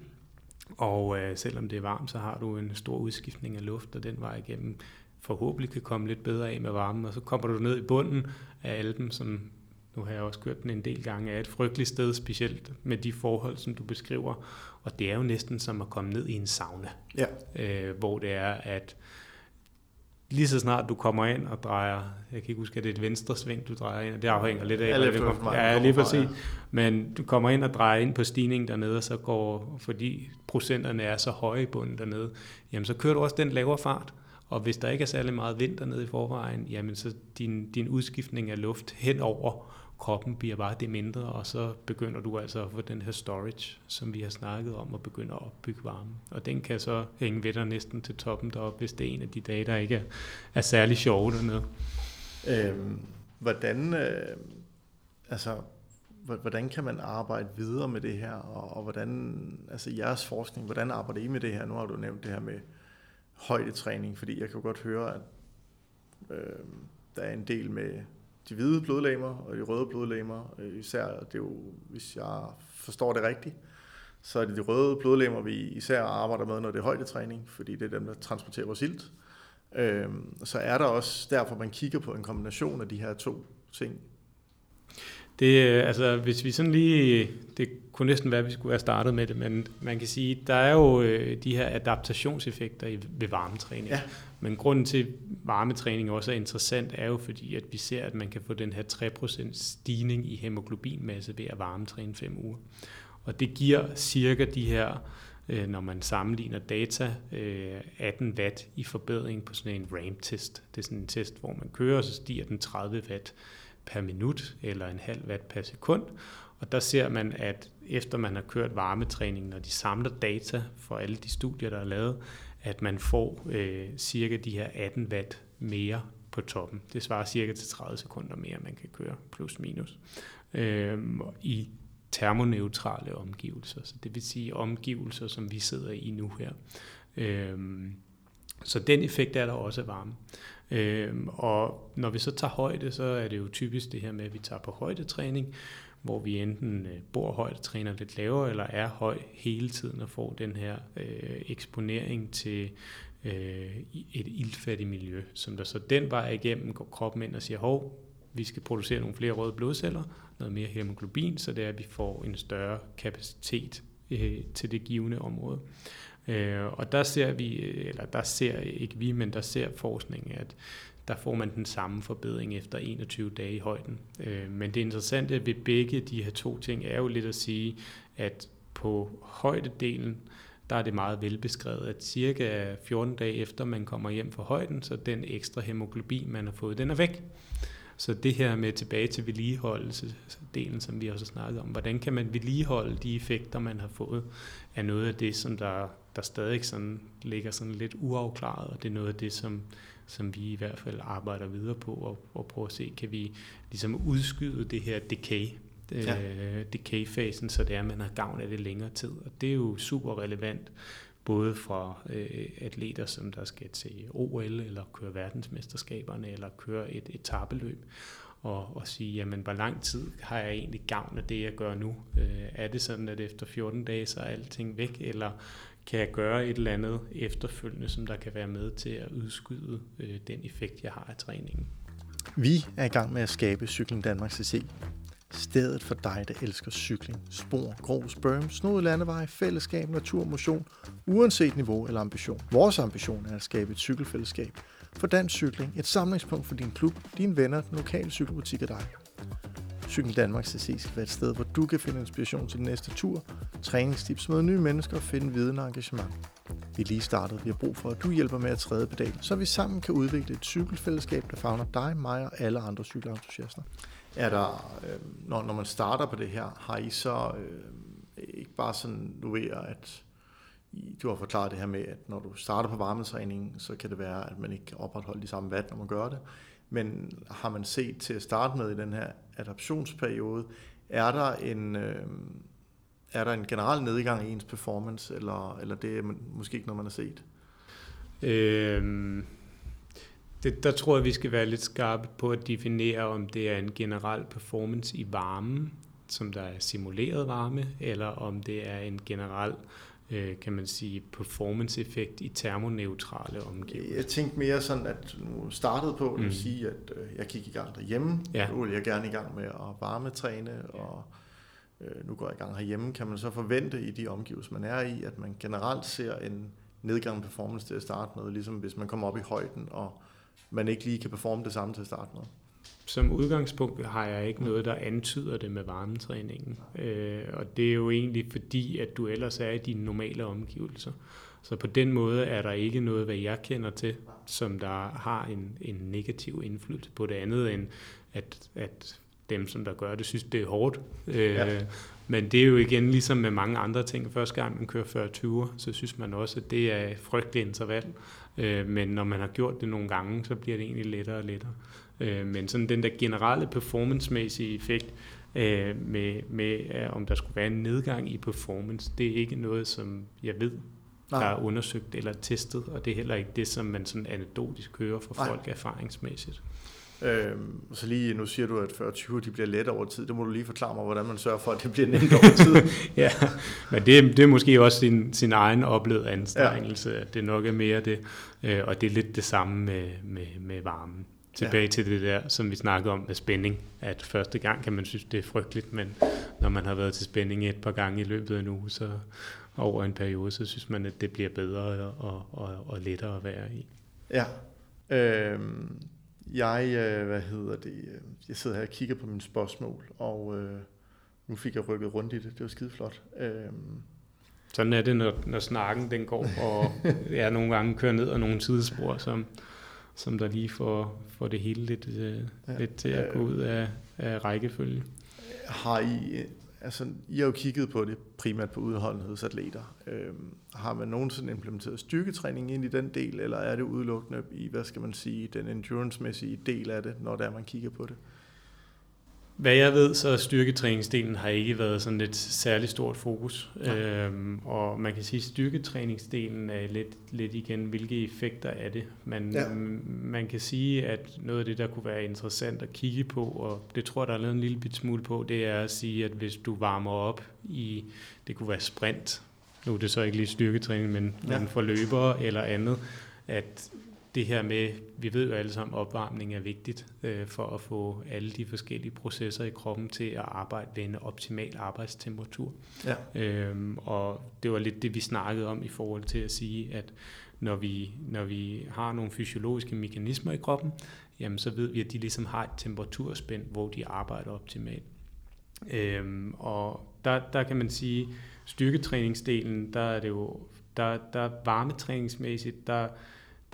og øh, selvom det er varmt, så har du en stor udskiftning af luft, og den vej igennem forhåbentlig kan komme lidt bedre af med varmen, og så kommer du ned i bunden af Alpen, som nu har jeg også kørt den en del gange, er et frygteligt sted, specielt med de forhold, som du beskriver. Og det er jo næsten som at komme ned i en sauna. Ja. Øh, hvor det er, at lige så snart du kommer ind og drejer, jeg kan ikke huske, at det er et venstre sving, du drejer ind, og det afhænger lidt af, hvad det kommer. Ja, lige præcis. Ja. Men du kommer ind og drejer ind på stigningen dernede, og så går, fordi procenterne er så høje i bunden dernede, jamen så kører du også den lavere fart. Og hvis der ikke er særlig meget vind dernede i forvejen, jamen så din, din udskiftning af luft henover kroppen bliver bare det mindre, og så begynder du altså at få den her storage, som vi har snakket om, og begynder at opbygge varme. Og den kan så hænge ved dig næsten til toppen deroppe, hvis det er en af de dage, der ikke er, er særlig sjove dernede. Øhm, hvordan, øh, altså, hvordan kan man arbejde videre med det her, og, og hvordan, altså jeres forskning, hvordan arbejder I med det her? Nu har du nævnt det her med højdetræning, fordi jeg kan godt høre, at øh, der er en del med de hvide blodlegemer og de røde blodlegemer. Øh, især, det er jo, hvis jeg forstår det rigtigt, så er det de røde blodlegemer, vi især arbejder med, når det er højdetræning, fordi det er dem, der transporterer vores ilt. Øhm, så er der også derfor, man kigger på en kombination af de her to ting. Det, altså, hvis vi sådan lige, det kunne næsten være, at vi skulle have startet med det, men man kan sige, der er jo øh, de her adaptationseffekter ved varmetræning. Ja. Men grunden til, at varmetræning også er interessant, er jo fordi, at vi ser, at man kan få den her 3% stigning i hemoglobinmasse ved at varmetræne 5 uger. Og det giver cirka de her, øh, når man sammenligner data, 18 øh, watt i forbedring på sådan en RAM-test. Det er sådan en test, hvor man kører, og så stiger den 30 watt per minut eller en halv watt per sekund. Og der ser man, at efter man har kørt varmetræningen, og de samler data for alle de studier, der er lavet, at man får øh, cirka de her 18 watt mere på toppen. Det svarer cirka til 30 sekunder mere, man kan køre, plus minus, øh, i termoneutrale omgivelser. Så det vil sige omgivelser, som vi sidder i nu her. Øh, så den effekt er der også af varme. Øhm, og når vi så tager højde, så er det jo typisk det her med, at vi tager på højdetræning, hvor vi enten øh, bor højt, træner lidt lavere, eller er høj hele tiden og får den her øh, eksponering til øh, et iltfattigt miljø, som der så den vej igennem går kroppen ind og siger, hov, vi skal producere nogle flere røde blodceller, noget mere hemoglobin, så det er, at vi får en større kapacitet øh, til det givende område. Øh, Øh, og der ser vi, eller der ser ikke vi, men der ser forskning, at der får man den samme forbedring efter 21 dage i højden. Øh, men det interessante ved begge de her to ting er jo lidt at sige, at på højdedelen, der er det meget velbeskrevet, at cirka 14 dage efter man kommer hjem fra højden, så den ekstra hemoglobin, man har fået, den er væk. Så det her med tilbage til vedligeholdelsesdelen, som vi også har snakket om, hvordan kan man vedligeholde de effekter, man har fået, er noget af det, som der, der stadig sådan, ligger sådan lidt uafklaret, og det er noget af det, som, som vi i hvert fald arbejder videre på, og, og prøve at se, kan vi ligesom udskyde det her decay, ja. øh, decay-fasen, så det er, at man har gavn af det længere tid. Og det er jo super relevant, både for øh, atleter, som der skal til OL, eller køre verdensmesterskaberne, eller køre et etabeløb, og, og sige, jamen, hvor lang tid har jeg egentlig gavn af det, jeg gør nu? Øh, er det sådan, at efter 14 dage, så er alting væk, eller kan jeg gøre et eller andet efterfølgende, som der kan være med til at udskyde øh, den effekt, jeg har af træningen? Vi er i gang med at skabe Cykling Danmark CC. Stedet for dig, der elsker cykling, spor, grus, berm, snod landeveje, fællesskab, natur, motion, uanset niveau eller ambition. Vores ambition er at skabe et cykelfællesskab for dansk cykling, et samlingspunkt for din klub, dine venner, den lokale cykelbutik og dig. Cykel Danmark CC skal være et sted, hvor du kan finde inspiration til den næste tur, træningstips, møde nye mennesker og finde viden og engagement. Vi er lige startet. Vi har brug for, at du hjælper med at træde pedal, så vi sammen kan udvikle et cykelfællesskab, der fagner dig, mig og alle andre cykelentusiaster. Er der, øh, når, når man starter på det her, har I så øh, ikke bare sådan, du ved, at du har forklaret det her med, at når du starter på varmetræningen, så kan det være, at man ikke kan opretholde de samme watt, når man gør det. Men har man set til at starte med i den her adaptionsperiode, er der en, øh, er der en generel nedgang i ens performance, eller, eller det er måske ikke noget, man har set? Øhm, det, der tror jeg, vi skal være lidt skarpe på at definere, om det er en generel performance i varmen, som der er simuleret varme, eller om det er en generel øh, kan man sige, performance-effekt i termoneutrale omgivelser. Jeg tænkte mere sådan, at nu startede på mm. at sige, at øh, jeg gik i gang derhjemme. Ja. Nu vil jeg gerne i gang med at varmetræne, og øh, nu går jeg i gang herhjemme. Kan man så forvente i de omgivelser, man er i, at man generelt ser en nedgang performance til at starte med, ligesom hvis man kommer op i højden, og man ikke lige kan performe det samme til at starte med? Som udgangspunkt har jeg ikke noget, der antyder det med varmetræningen. Øh, og det er jo egentlig fordi, at du ellers er i dine normale omgivelser. Så på den måde er der ikke noget, hvad jeg kender til, som der har en, en negativ indflydelse på det andet, end at, at dem, som der gør det, synes, det er hårdt. Øh, ja. Men det er jo igen ligesom med mange andre ting. Første gang man kører 40 20 så synes man også, at det er frygtelig interval. Øh, men når man har gjort det nogle gange, så bliver det egentlig lettere og lettere. Øh, men sådan den der generelle performancemæssige effekt øh, med, med om der skulle være en nedgang i performance, det er ikke noget, som jeg ved, der er undersøgt eller testet, og det er heller ikke det, som man sådan anekdotisk hører fra Nej. folk erfaringsmæssigt. Øhm, så lige nu siger du, at 40-20 de bliver let over tid. Det må du lige forklare mig, hvordan man sørger for, at det bliver nemt over tid. ja, men det, det er måske også sin, sin egen oplevede anstrengelse, ja. at det nok er mere det. Øh, og det er lidt det samme med, med, med varmen. Tilbage ja. til det der, som vi snakkede om med spænding. At første gang kan man synes, det er frygteligt, men når man har været til spænding et par gange i løbet af en uge, så over en periode, så synes man, at det bliver bedre og, og, og lettere at være i. Ja. Øhm, jeg, øh, hvad hedder det, øh, jeg sidder her og kigger på mine spørgsmål, og øh, nu fik jeg rykket rundt i det. Det var skide flot. Øhm. Sådan er det, når, når snakken den går, og jeg nogle gange kører ned ad nogle sidespor, som, som der lige får, får det hele lidt, øh, ja. lidt til at gå ud af, af rækkefølge. Har I, altså I har jo kigget på det primært på udholdenhedsatleter. Øhm, har man nogensinde implementeret styrketræning ind i den del, eller er det udelukkende i, hvad skal man sige, den endurance-mæssige del af det, når der man kigger på det? Hvad jeg ved, så styrketræningsdelen har ikke været sådan et særligt stort fokus. Øhm, og man kan sige, at styrketræningsdelen er lidt, lidt igen, hvilke effekter er det. Man, ja. man kan sige, at noget af det, der kunne være interessant at kigge på, og det tror jeg, der er lavet en lille bit smule på, det er at sige, at hvis du varmer op i, det kunne være sprint, nu er det så ikke lige styrketræning, men, ja. men for løbere eller andet, at det her med, vi ved jo alle sammen, at opvarmning er vigtigt øh, for at få alle de forskellige processer i kroppen til at arbejde ved en optimal arbejdstemperatur. Ja. Øhm, og det var lidt det, vi snakkede om i forhold til at sige, at når vi, når vi har nogle fysiologiske mekanismer i kroppen, jamen så ved vi, at de ligesom har et temperaturspænd, hvor de arbejder optimalt. Øhm, og der, der kan man sige, styrketræningsdelen, der er det jo, der, der varmetræningsmæssigt, der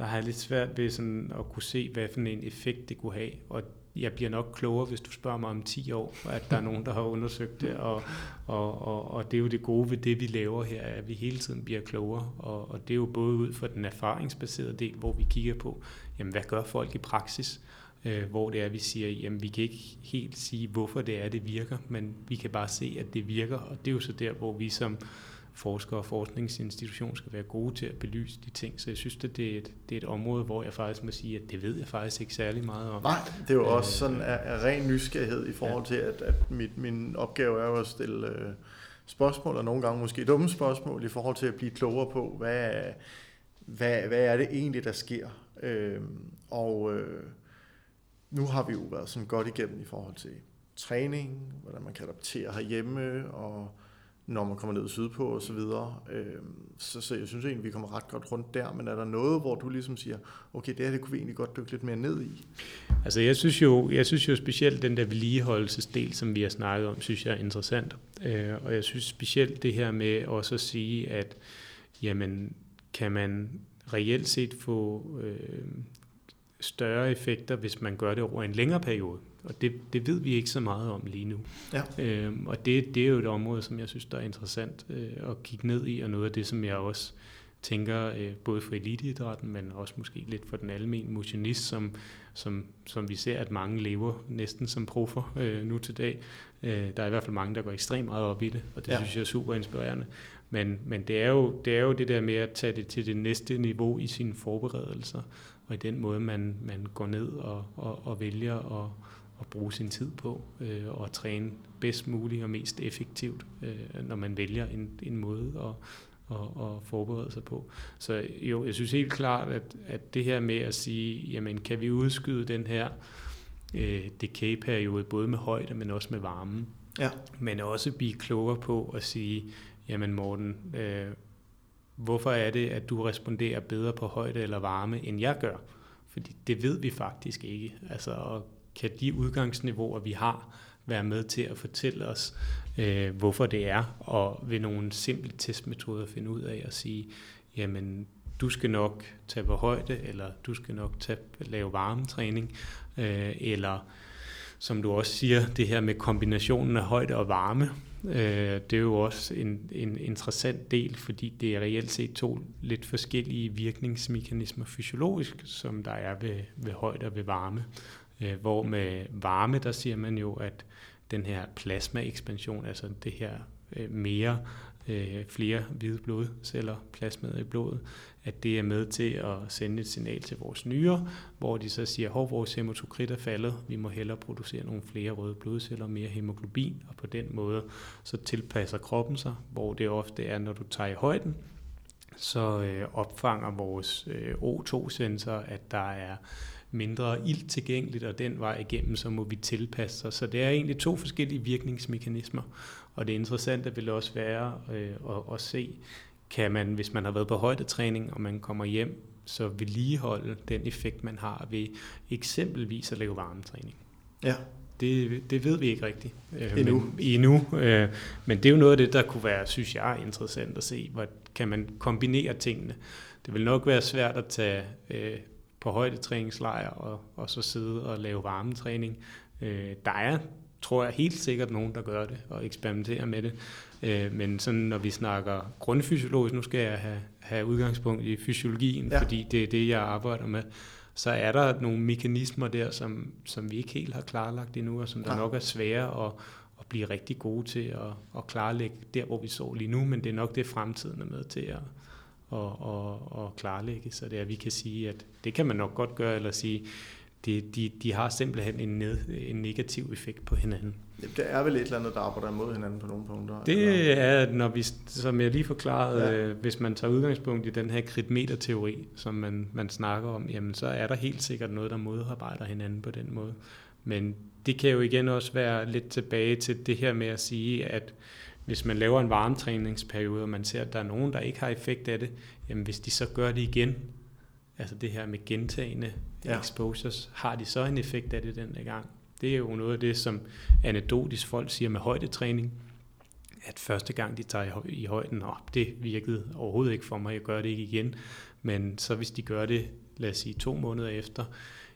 der har jeg lidt svært ved sådan at kunne se, hvad for en effekt det kunne have. Og jeg bliver nok klogere, hvis du spørger mig om 10 år, at der er nogen, der har undersøgt det, og, og, og, og det er jo det gode ved det, vi laver her, at vi hele tiden bliver klogere, og, og det er jo både ud fra den erfaringsbaserede del, hvor vi kigger på, jamen hvad gør folk i praksis, øh, hvor det er, vi siger, jamen vi kan ikke helt sige, hvorfor det er, det virker, men vi kan bare se, at det virker, og det er jo så der, hvor vi som forskere og forskningsinstitution skal være gode til at belyse de ting. Så jeg synes, at det er et, det er et område, hvor jeg faktisk må sige, at det ved jeg faktisk ikke særlig meget om. Nej, det er jo også øh, sådan af, af ren nysgerrighed i forhold ja. til, at, at mit, min opgave er jo at stille øh, spørgsmål, og nogle gange måske dumme spørgsmål, i forhold til at blive klogere på, hvad, hvad, hvad er det egentlig, der sker. Øh, og øh, nu har vi jo været sådan godt igennem i forhold til træning, hvordan man kan adaptere herhjemme, og når man kommer ned sydpå og så videre. Øh, så, så jeg synes egentlig, vi kommer ret godt rundt der, men er der noget, hvor du ligesom siger, okay, det her det kunne vi egentlig godt dykke lidt mere ned i? Altså jeg synes jo, jeg synes jo specielt den der vedligeholdelsesdel, som vi har snakket om, synes jeg er interessant. Øh, og jeg synes specielt det her med også at sige, at jamen, kan man reelt set få øh, større effekter, hvis man gør det over en længere periode. Og det, det ved vi ikke så meget om lige nu. Ja. Øhm, og det, det er jo et område, som jeg synes, der er interessant øh, at kigge ned i, og noget af det, som jeg også tænker, øh, både for eliteidrætten, men også måske lidt for den almindelige motionist, som, som, som vi ser, at mange lever næsten som proffer øh, nu til dag. Øh, der er i hvert fald mange, der går ekstremt meget op i det, og det ja. synes jeg er super inspirerende. Men, men det, er jo, det er jo det der med at tage det til det næste niveau i sine forberedelser, og i den måde, man, man går ned og, og, og vælger at at bruge sin tid på øh, og træne bedst muligt og mest effektivt, øh, når man vælger en, en måde at, at, at forberede sig på. Så jo, jeg synes helt klart, at, at det her med at sige, jamen kan vi udskyde den her øh, decay-periode, både med højde, men også med varmen, ja. men også blive klogere på at sige, jamen Morten, øh, hvorfor er det, at du responderer bedre på højde eller varme, end jeg gør? Fordi det ved vi faktisk ikke. Altså, og kan de udgangsniveauer, vi har, være med til at fortælle os, øh, hvorfor det er, og ved nogle simple testmetoder finde ud af at sige, jamen, du skal nok tage på højde, eller du skal nok tage, lave varmetræning, øh, eller som du også siger, det her med kombinationen af højde og varme, øh, det er jo også en, en interessant del, fordi det er reelt set to lidt forskellige virkningsmekanismer fysiologisk, som der er ved, ved højde og ved varme. Øh, hvor med varme, der siger man jo, at den her plasmaekspansion, altså det her øh, mere, øh, flere hvide blodceller, plasmaet i blodet, at det er med til at sende et signal til vores nyrer, hvor de så siger, at vores hematokrit er faldet, vi må hellere producere nogle flere røde blodceller, mere hemoglobin, og på den måde så tilpasser kroppen sig, hvor det ofte er, når du tager i højden, så øh, opfanger vores øh, O2-sensor, at der er mindre ilt tilgængeligt, og den vej igennem, så må vi tilpasse os. Så det er egentlig to forskellige virkningsmekanismer, og det interessante vil også være øh, at, at se, kan man, hvis man har været på højdetræning, og man kommer hjem, så vedligeholde den effekt, man har ved eksempelvis at lave varmetræning. Ja. Det, det ved vi ikke rigtigt øh, endnu. Men, endnu øh, men det er jo noget af det, der kunne være, synes jeg, interessant at se. Hvor kan man kombinere tingene? Det vil nok være svært at tage øh, på højdetræningslejr og, og så sidde og lave varmetræning. Øh, der er, tror jeg, helt sikkert nogen, der gør det og eksperimenterer med det. Øh, men sådan, når vi snakker grundfysiologisk, nu skal jeg have, have udgangspunkt i fysiologien, ja. fordi det er det, jeg arbejder med, så er der nogle mekanismer der, som, som vi ikke helt har klarlagt endnu, og som der ja. nok er svære at, at blive rigtig gode til at, at klarlægge der, hvor vi så lige nu, men det er nok det, fremtiden er med til at, at, at, at klarlægge, så det er, at vi kan sige, at det kan man nok godt gøre, eller sige, de, de, de har simpelthen en, ned, en negativ effekt på hinanden. Det er vel et eller andet, der arbejder imod hinanden på nogle punkter? Det eller? er, når vi, som jeg lige forklarede, ja. øh, hvis man tager udgangspunkt i den her kritmeter-teori, som man, man snakker om, jamen så er der helt sikkert noget, der modarbejder hinanden på den måde. Men det kan jo igen også være lidt tilbage til det her med at sige, at hvis man laver en varmetræningsperiode, og man ser, at der er nogen, der ikke har effekt af det, jamen hvis de så gør det igen, altså det her med gentagende ja. exposures, har de så en effekt af det den gang? Det er jo noget af det, som anekdotisk folk siger med højdetræning, at første gang de tager i højden, og det virkede overhovedet ikke for mig, jeg gør det ikke igen, men så hvis de gør det, lad os sige to måneder efter,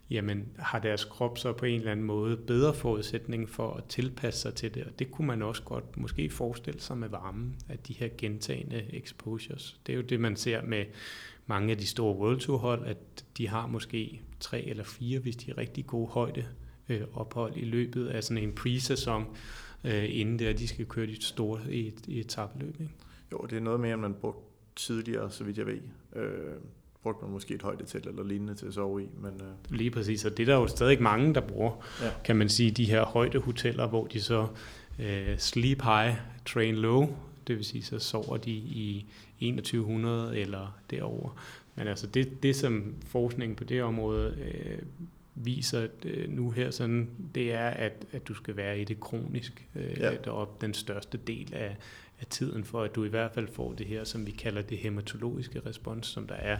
jamen har deres krop så på en eller anden måde bedre forudsætning for at tilpasse sig til det, og det kunne man også godt måske forestille sig med varmen, at de her gentagende exposures, det er jo det, man ser med mange af de store World Tour hold, at de har måske tre eller fire, hvis de er rigtig gode højde øh, ophold i løbet af sådan en pre-sæson, øh, inden der de skal køre de store i et, i et tabløb. Ikke? Jo, det er noget mere, end man brugte tidligere, så vidt jeg ved. Øh, brugte man måske et højdetelt eller lignende til at sove i. Men, øh. Lige præcis, og det er der jo stadig mange, der bruger, ja. kan man sige, de her højdehoteller, hvor de så øh, sleep high, train low, det vil sige, så sover de i 2100 eller derover. Men altså det, det som forskning på det område øh, viser øh, nu her, sådan, det er, at, at du skal være i det kronisk øh, ja. derop den største del af, af tiden, for at du i hvert fald får det her, som vi kalder det hematologiske respons, som der er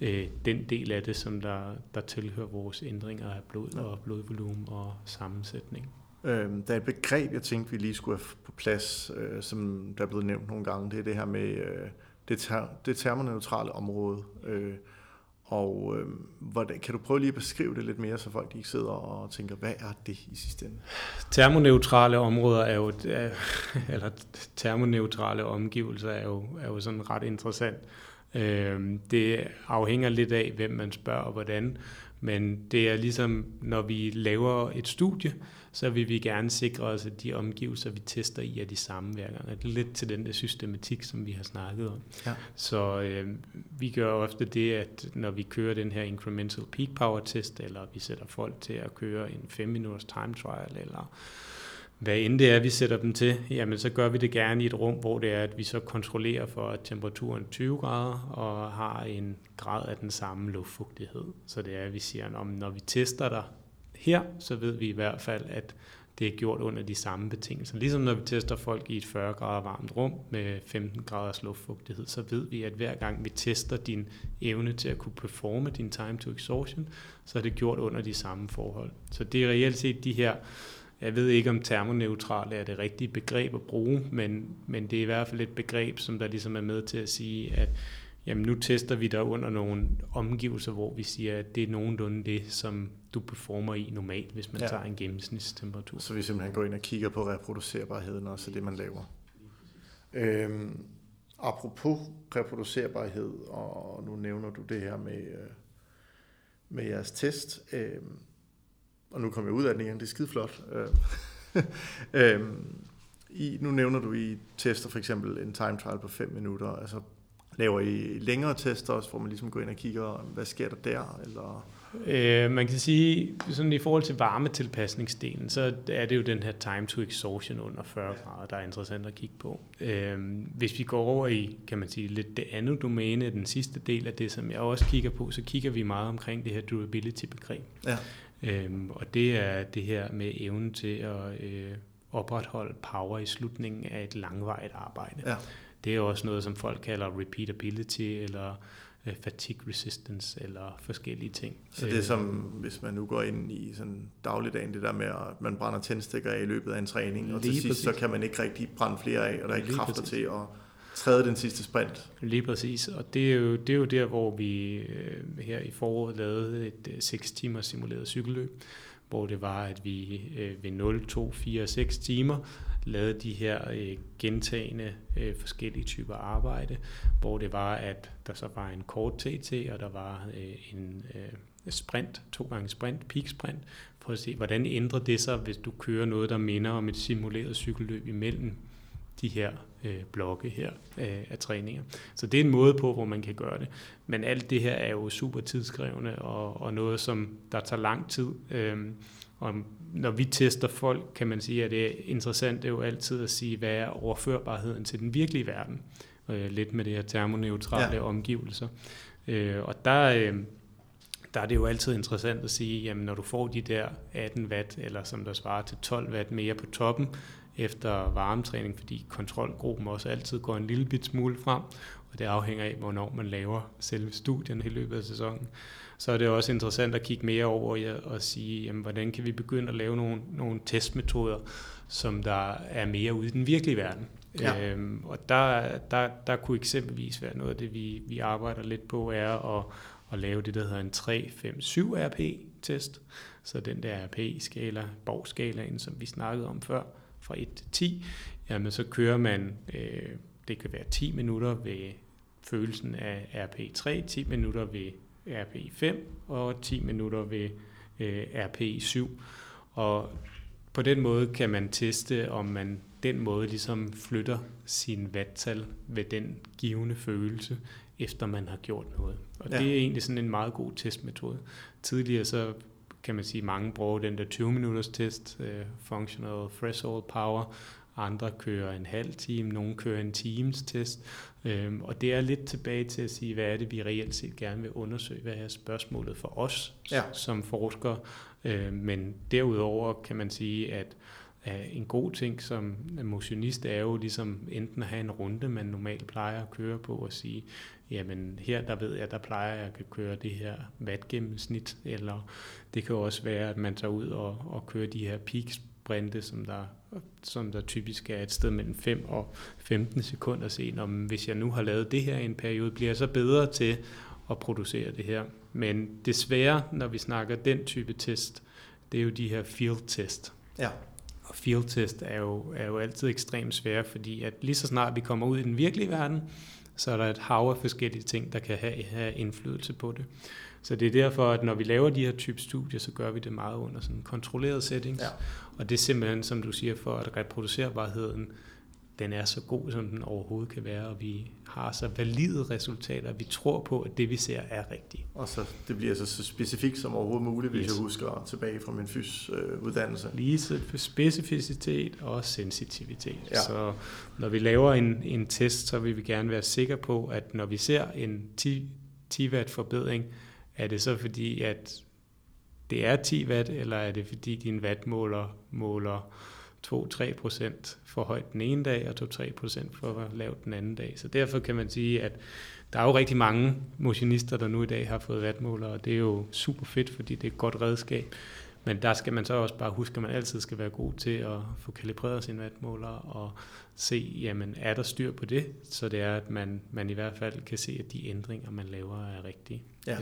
øh, den del af det, som der, der tilhører vores ændringer af blod og blodvolumen og sammensætning. Øh, der er et begreb, jeg tænkte, vi lige skulle have på plads, øh, som der er blevet nævnt nogle gange, det er det her med øh, det, ter, det termoneutrale område. Øh, og øh, hvordan, kan du prøve lige at beskrive det lidt mere, så folk ikke sidder og tænker, hvad er det i sidste ende? Termoneutrale områder er jo, er, eller termoneutrale omgivelser er jo, er jo sådan ret interessant. Øh, det afhænger lidt af, hvem man spørger og hvordan, men det er ligesom, når vi laver et studie, så vil vi gerne sikre os, at de omgivelser, vi tester i, er de samme hver gang. Det er lidt til den der systematik, som vi har snakket om. Ja. Så øh, vi gør ofte det, at når vi kører den her incremental peak power test, eller vi sætter folk til at køre en 5 minutters time trial, eller hvad end det er, vi sætter dem til, jamen så gør vi det gerne i et rum, hvor det er, at vi så kontrollerer for, at temperaturen er 20 grader og har en grad af den samme luftfugtighed. Så det er, at vi siger, at når vi tester dig her, så ved vi i hvert fald, at det er gjort under de samme betingelser. Ligesom når vi tester folk i et 40 grader varmt rum med 15 graders luftfugtighed, så ved vi, at hver gang vi tester din evne til at kunne performe din time to exhaustion, så er det gjort under de samme forhold. Så det er reelt set de her jeg ved ikke, om termoneutrale er det rigtige begreb at bruge, men, men det er i hvert fald et begreb, som der ligesom er med til at sige, at jamen nu tester vi der under nogle omgivelser, hvor vi siger, at det er nogenlunde det, som du performer i normalt, hvis man ja. tager en gennemsnitstemperatur. Så vi simpelthen går ind og kigger på reproducerbarheden også, det man laver. Øhm, apropos reproducerbarhed, og nu nævner du det her med, øh, med jeres test, øh, og nu kommer jeg ud af den igen, det er skide flot. Øh, øh, I, nu nævner du, I tester for eksempel en time trial på 5 minutter, altså laver I længere tester også, hvor man ligesom går ind og kigger, hvad sker der der, eller... Øh, man kan sige, sådan i forhold til varmetilpasningsdelen, så er det jo den her time to exhaustion under 40 grader, der er interessant at kigge på. Øh, hvis vi går over i, kan man sige, lidt det andet domæne, den sidste del af det, som jeg også kigger på, så kigger vi meget omkring det her durability-begreb. Ja. Øhm, og det er det her med evnen til at øh, opretholde power i slutningen af et langvarigt arbejde. Ja. Det er også noget, som folk kalder repeatability eller øh, fatigue resistance eller forskellige ting. Så det er som, hvis man nu går ind i sådan dagligdagen, det der med, at man brænder tændstikker af i løbet af en træning, og til sidst så kan man ikke rigtig brænde flere af, og der er ikke kræfter præcis. til at træde den sidste sprint. Lige præcis, og det er jo, det er jo der, hvor vi øh, her i foråret lavede et øh, 6 timer simuleret cykelløb, hvor det var, at vi øh, ved 0, 2, 4 og 6 timer lavet de her øh, gentagende øh, forskellige typer arbejde, hvor det var, at der så var en kort TT, og der var øh, en øh, sprint, to gange sprint, peak sprint, for at se, hvordan ændrer det sig, hvis du kører noget, der minder om et simuleret cykelløb imellem de her øh, blokke her øh, af træninger. Så det er en måde på, hvor man kan gøre det. Men alt det her er jo super tidskrævende og, og noget, som der tager lang tid. Øh, og når vi tester folk, kan man sige, at det er interessant det er jo altid at sige, hvad er overførbarheden til den virkelige verden. Øh, lidt med det her termoneutrale ja. omgivelser. Øh, og der, øh, der er det jo altid interessant at sige, jamen når du får de der 18 watt, eller som der svarer til 12 watt mere på toppen, efter varmetræning, fordi kontrolgruppen også altid går en lille bit smule frem, og det afhænger af, hvornår man laver selve studien i løbet af sæsonen. Så er det også interessant at kigge mere over og sige, jamen, hvordan kan vi begynde at lave nogle, nogle testmetoder, som der er mere ude i den virkelige verden. Ja. Øhm, og der, der, der kunne eksempelvis være noget af det, vi, vi arbejder lidt på, er at, at lave det, der hedder en 3-5-7 RP-test. Så den der RP-skala, borgskalaen, som vi snakkede om før, fra 1 til 10, jamen så kører man, øh, det kan være 10 minutter ved følelsen af RP3, 10 minutter ved RP5 og 10 minutter ved øh, RP7. Og på den måde kan man teste, om man den måde ligesom flytter sin vattal ved den givende følelse, efter man har gjort noget. Og ja. det er egentlig sådan en meget god testmetode. Tidligere så kan man sige, mange bruger den der 20 minutters test, uh, functional threshold power, andre kører en halv time, nogle kører en times test, øhm, og det er lidt tilbage til at sige, hvad er det, vi reelt set gerne vil undersøge, hvad er spørgsmålet for os ja. som forskere, øh, men derudover kan man sige, at en god ting som motionist er jo ligesom enten at have en runde, man normalt plejer at køre på og sige, jamen her der ved jeg, der plejer jeg at køre det her vatgennemsnit, eller det kan også være, at man tager ud og, og kører de her peak sprinte, som der, som der typisk er et sted mellem 5 og 15 sekunder se, om hvis jeg nu har lavet det her i en periode, bliver jeg så bedre til at producere det her. Men desværre, når vi snakker den type test, det er jo de her field test. Ja. Og field test er jo, er jo altid ekstremt svære, fordi at lige så snart vi kommer ud i den virkelige verden, så er der et hav af forskellige ting, der kan have, have indflydelse på det. Så det er derfor, at når vi laver de her type studier, så gør vi det meget under sådan kontrolleret settings. Ja. Og det er simpelthen, som du siger, for at reproducerbarheden, den er så god, som den overhovedet kan være, og vi har så valide resultater, vi tror på, at det vi ser er rigtigt. Og så det bliver så, så specifikt som overhovedet muligt, hvis yes. jeg husker tilbage fra min fys-uddannelse. Øh, Lige så specificitet og sensitivitet. Ja. Så når vi laver en, en test, så vil vi gerne være sikre på, at når vi ser en 10, 10 watt forbedring, er det så fordi, at det er 10 watt, eller er det fordi din wattmåler måler 2-3 procent for højt den ene dag, og 2-3 procent for lavt den anden dag. Så derfor kan man sige, at der er jo rigtig mange motionister, der nu i dag har fået vatmåler, og det er jo super fedt, fordi det er et godt redskab. Men der skal man så også bare huske, at man altid skal være god til at få kalibreret sin vatmåler og se, jamen er der styr på det, så det er, at man, man i hvert fald kan se, at de ændringer, man laver, er rigtige. Ja.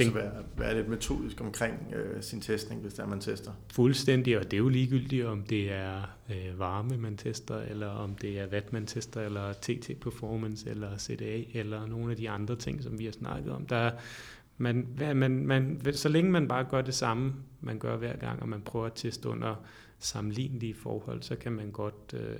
Øhm, og så være, være lidt metodisk omkring øh, sin testning, hvis der man tester. Fuldstændig, og det er jo ligegyldigt, om det er øh, varme, man tester, eller om det er watt, man tester, eller TT Performance, eller CDA, eller nogle af de andre ting, som vi har snakket om. Der, man, man, man, så længe man bare gør det samme, man gør hver gang, og man prøver at teste under sammenlignelige forhold, så kan man godt, øh,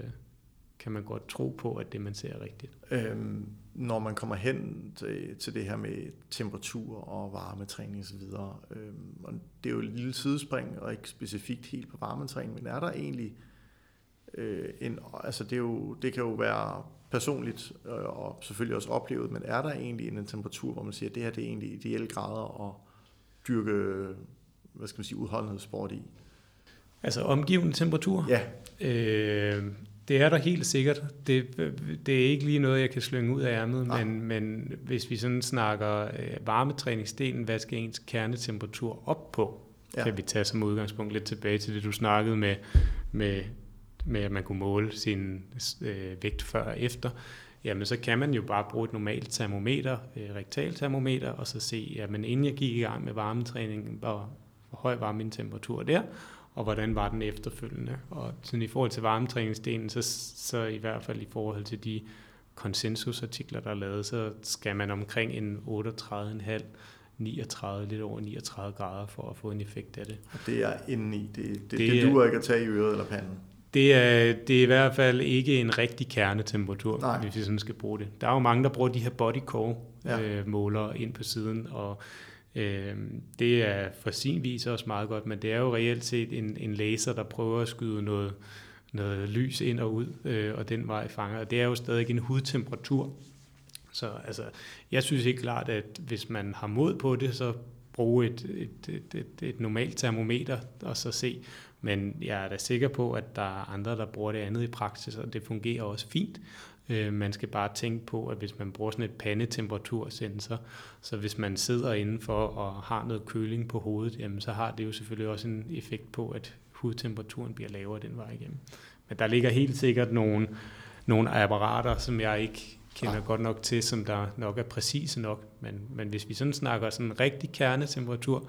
kan man godt tro på, at det, man ser, er rigtigt. Øhm, når man kommer hen til, til det her med temperatur og varmetræning osv., øhm, og det er jo et lille sidespring, og ikke specifikt helt på varmetræning, men er der egentlig øh, en, altså det, er jo, det kan jo være personligt øh, og selvfølgelig også oplevet, men er der egentlig en temperatur, hvor man siger, at det her det er egentlig ideelle grader at dyrke, hvad skal man sige, udholdenhedssport i? Altså omgivende temperatur? Ja. Øh, det er der helt sikkert. Det, det er ikke lige noget, jeg kan slynge ud af ærmet, men, men hvis vi sådan snakker øh, varmetræningsdelen, hvad skal ens kernetemperatur op på, ja. kan vi tage som udgangspunkt lidt tilbage til det, du snakkede med, med med at man kunne måle sin øh, vægt før og efter, jamen så kan man jo bare bruge et normalt termometer, øh, rektaltermometer, og så se, jamen inden jeg gik i gang med varmetræning, hvor, hvor høj var min temperatur der, og hvordan var den efterfølgende. Og sådan i forhold til varmetræningsdelen, så, så i hvert fald i forhold til de konsensusartikler, der er lavet, så skal man omkring en 38,5 39, lidt over 39 grader for at få en effekt af det. Og det er indeni. Det, det, det, det duer ikke at tage i øret eller panden. Det er, det er i hvert fald ikke en rigtig kernetemperatur, Nej. hvis vi sådan skal bruge det. Der er jo mange, der bruger de her body core ja. øh, ind på siden, og øh, det er for sin vis også meget godt, men det er jo reelt set en, en laser, der prøver at skyde noget, noget lys ind og ud, øh, og den vej fanger. Og det er jo stadig en hudtemperatur. Så altså, jeg synes ikke klart, at hvis man har mod på det, så bruge et, et, et, et, et normalt termometer og så se. Men jeg er da sikker på, at der er andre, der bruger det andet i praksis, og det fungerer også fint. Øh, man skal bare tænke på, at hvis man bruger sådan et pandetemperatursensor, så hvis man sidder indenfor og har noget køling på hovedet, jamen så har det jo selvfølgelig også en effekt på, at hudtemperaturen bliver lavere den vej igennem. Men der ligger helt sikkert nogle, nogle apparater, som jeg ikke kender ja. godt nok til, som der nok er præcise nok. Men, men hvis vi sådan snakker sådan en rigtig kernetemperatur,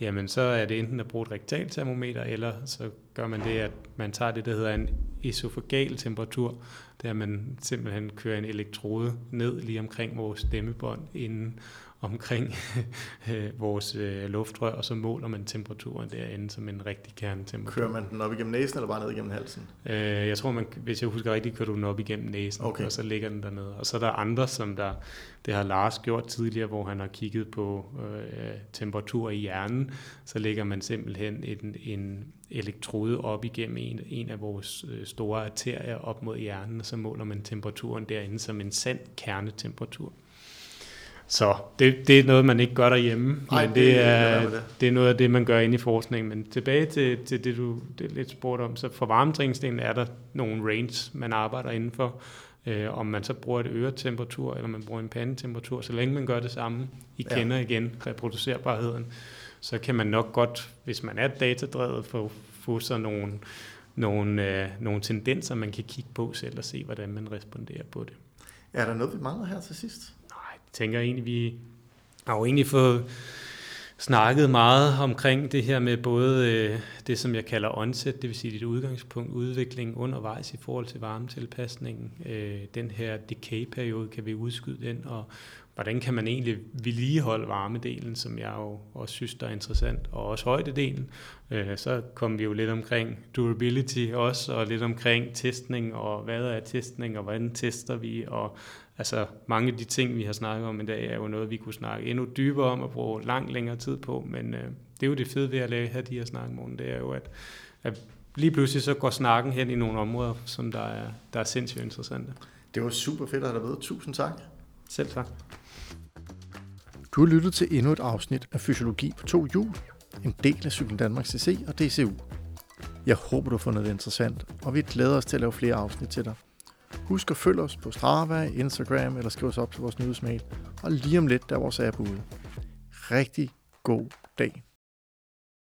jamen så er det enten at bruge et rektaltermometer, eller så gør man det, at man tager det, der hedder en esofagal temperatur, der man simpelthen kører en elektrode ned lige omkring vores stemmebånd, inden omkring øh, vores øh, luftrør, og så måler man temperaturen derinde som en rigtig kernetemperatur. Kører man den op igennem næsen, eller bare ned igennem halsen? Øh, jeg tror, man, hvis jeg husker rigtigt, kører du den op igennem næsen, okay. og så ligger den dernede. Og så er der andre, som der, det har Lars gjort tidligere, hvor han har kigget på øh, temperatur i hjernen, så lægger man simpelthen en, en elektrode op igennem en, en af vores øh, store arterier op mod hjernen, og så måler man temperaturen derinde som en sand kernetemperatur. Så det, det er noget, man ikke gør derhjemme, Ej, men det, det, er, det. det er noget af det, man gør inde i forskningen. Men tilbage til, til det, du det lidt spurgte om, så for varmetræningsdelen er der nogle range, man arbejder indenfor. Øh, om man så bruger et øretemperatur, eller man bruger en pandetemperatur, så længe man gør det samme, I ja. kender igen reproducerbarheden, så kan man nok godt, hvis man er datadrevet, få, få så nogle, nogle, øh, nogle tendenser, man kan kigge på selv og se, hvordan man responderer på det. Er der noget, vi mangler her til sidst? Tænker egentlig, vi har jo egentlig fået snakket meget omkring det her med både øh, det, som jeg kalder onset, det vil sige dit udgangspunkt, udvikling undervejs i forhold til varmetilpasningen. Øh, den her decay-periode, kan vi udskyde den, og hvordan kan man egentlig vedligeholde varmedelen, som jeg jo også synes, der er interessant, og også højdedelen. Øh, så kom vi jo lidt omkring durability også, og lidt omkring testning, og hvad er testning, og hvordan tester vi, og altså mange af de ting, vi har snakket om i dag, er jo noget, vi kunne snakke endnu dybere om og bruge lang længere tid på, men øh, det er jo det fede ved at lave, have de her snakke morgen, det er jo, at, at lige pludselig så går snakken hen i nogle områder, som der er, der er sindssygt interessante. Det var super fedt at have dig ved. Tusind tak. Selv tak. Du har lyttet til endnu et afsnit af Fysiologi på to hjul, en del af Cykel Danmark CC og DCU. Jeg håber, du har fundet det interessant, og vi glæder os til at lave flere afsnit til dig. Husk at følge os på Strava, Instagram eller skriv os op til vores nyhedsmail. Og lige om lidt, der er vores app ude. Rigtig god dag.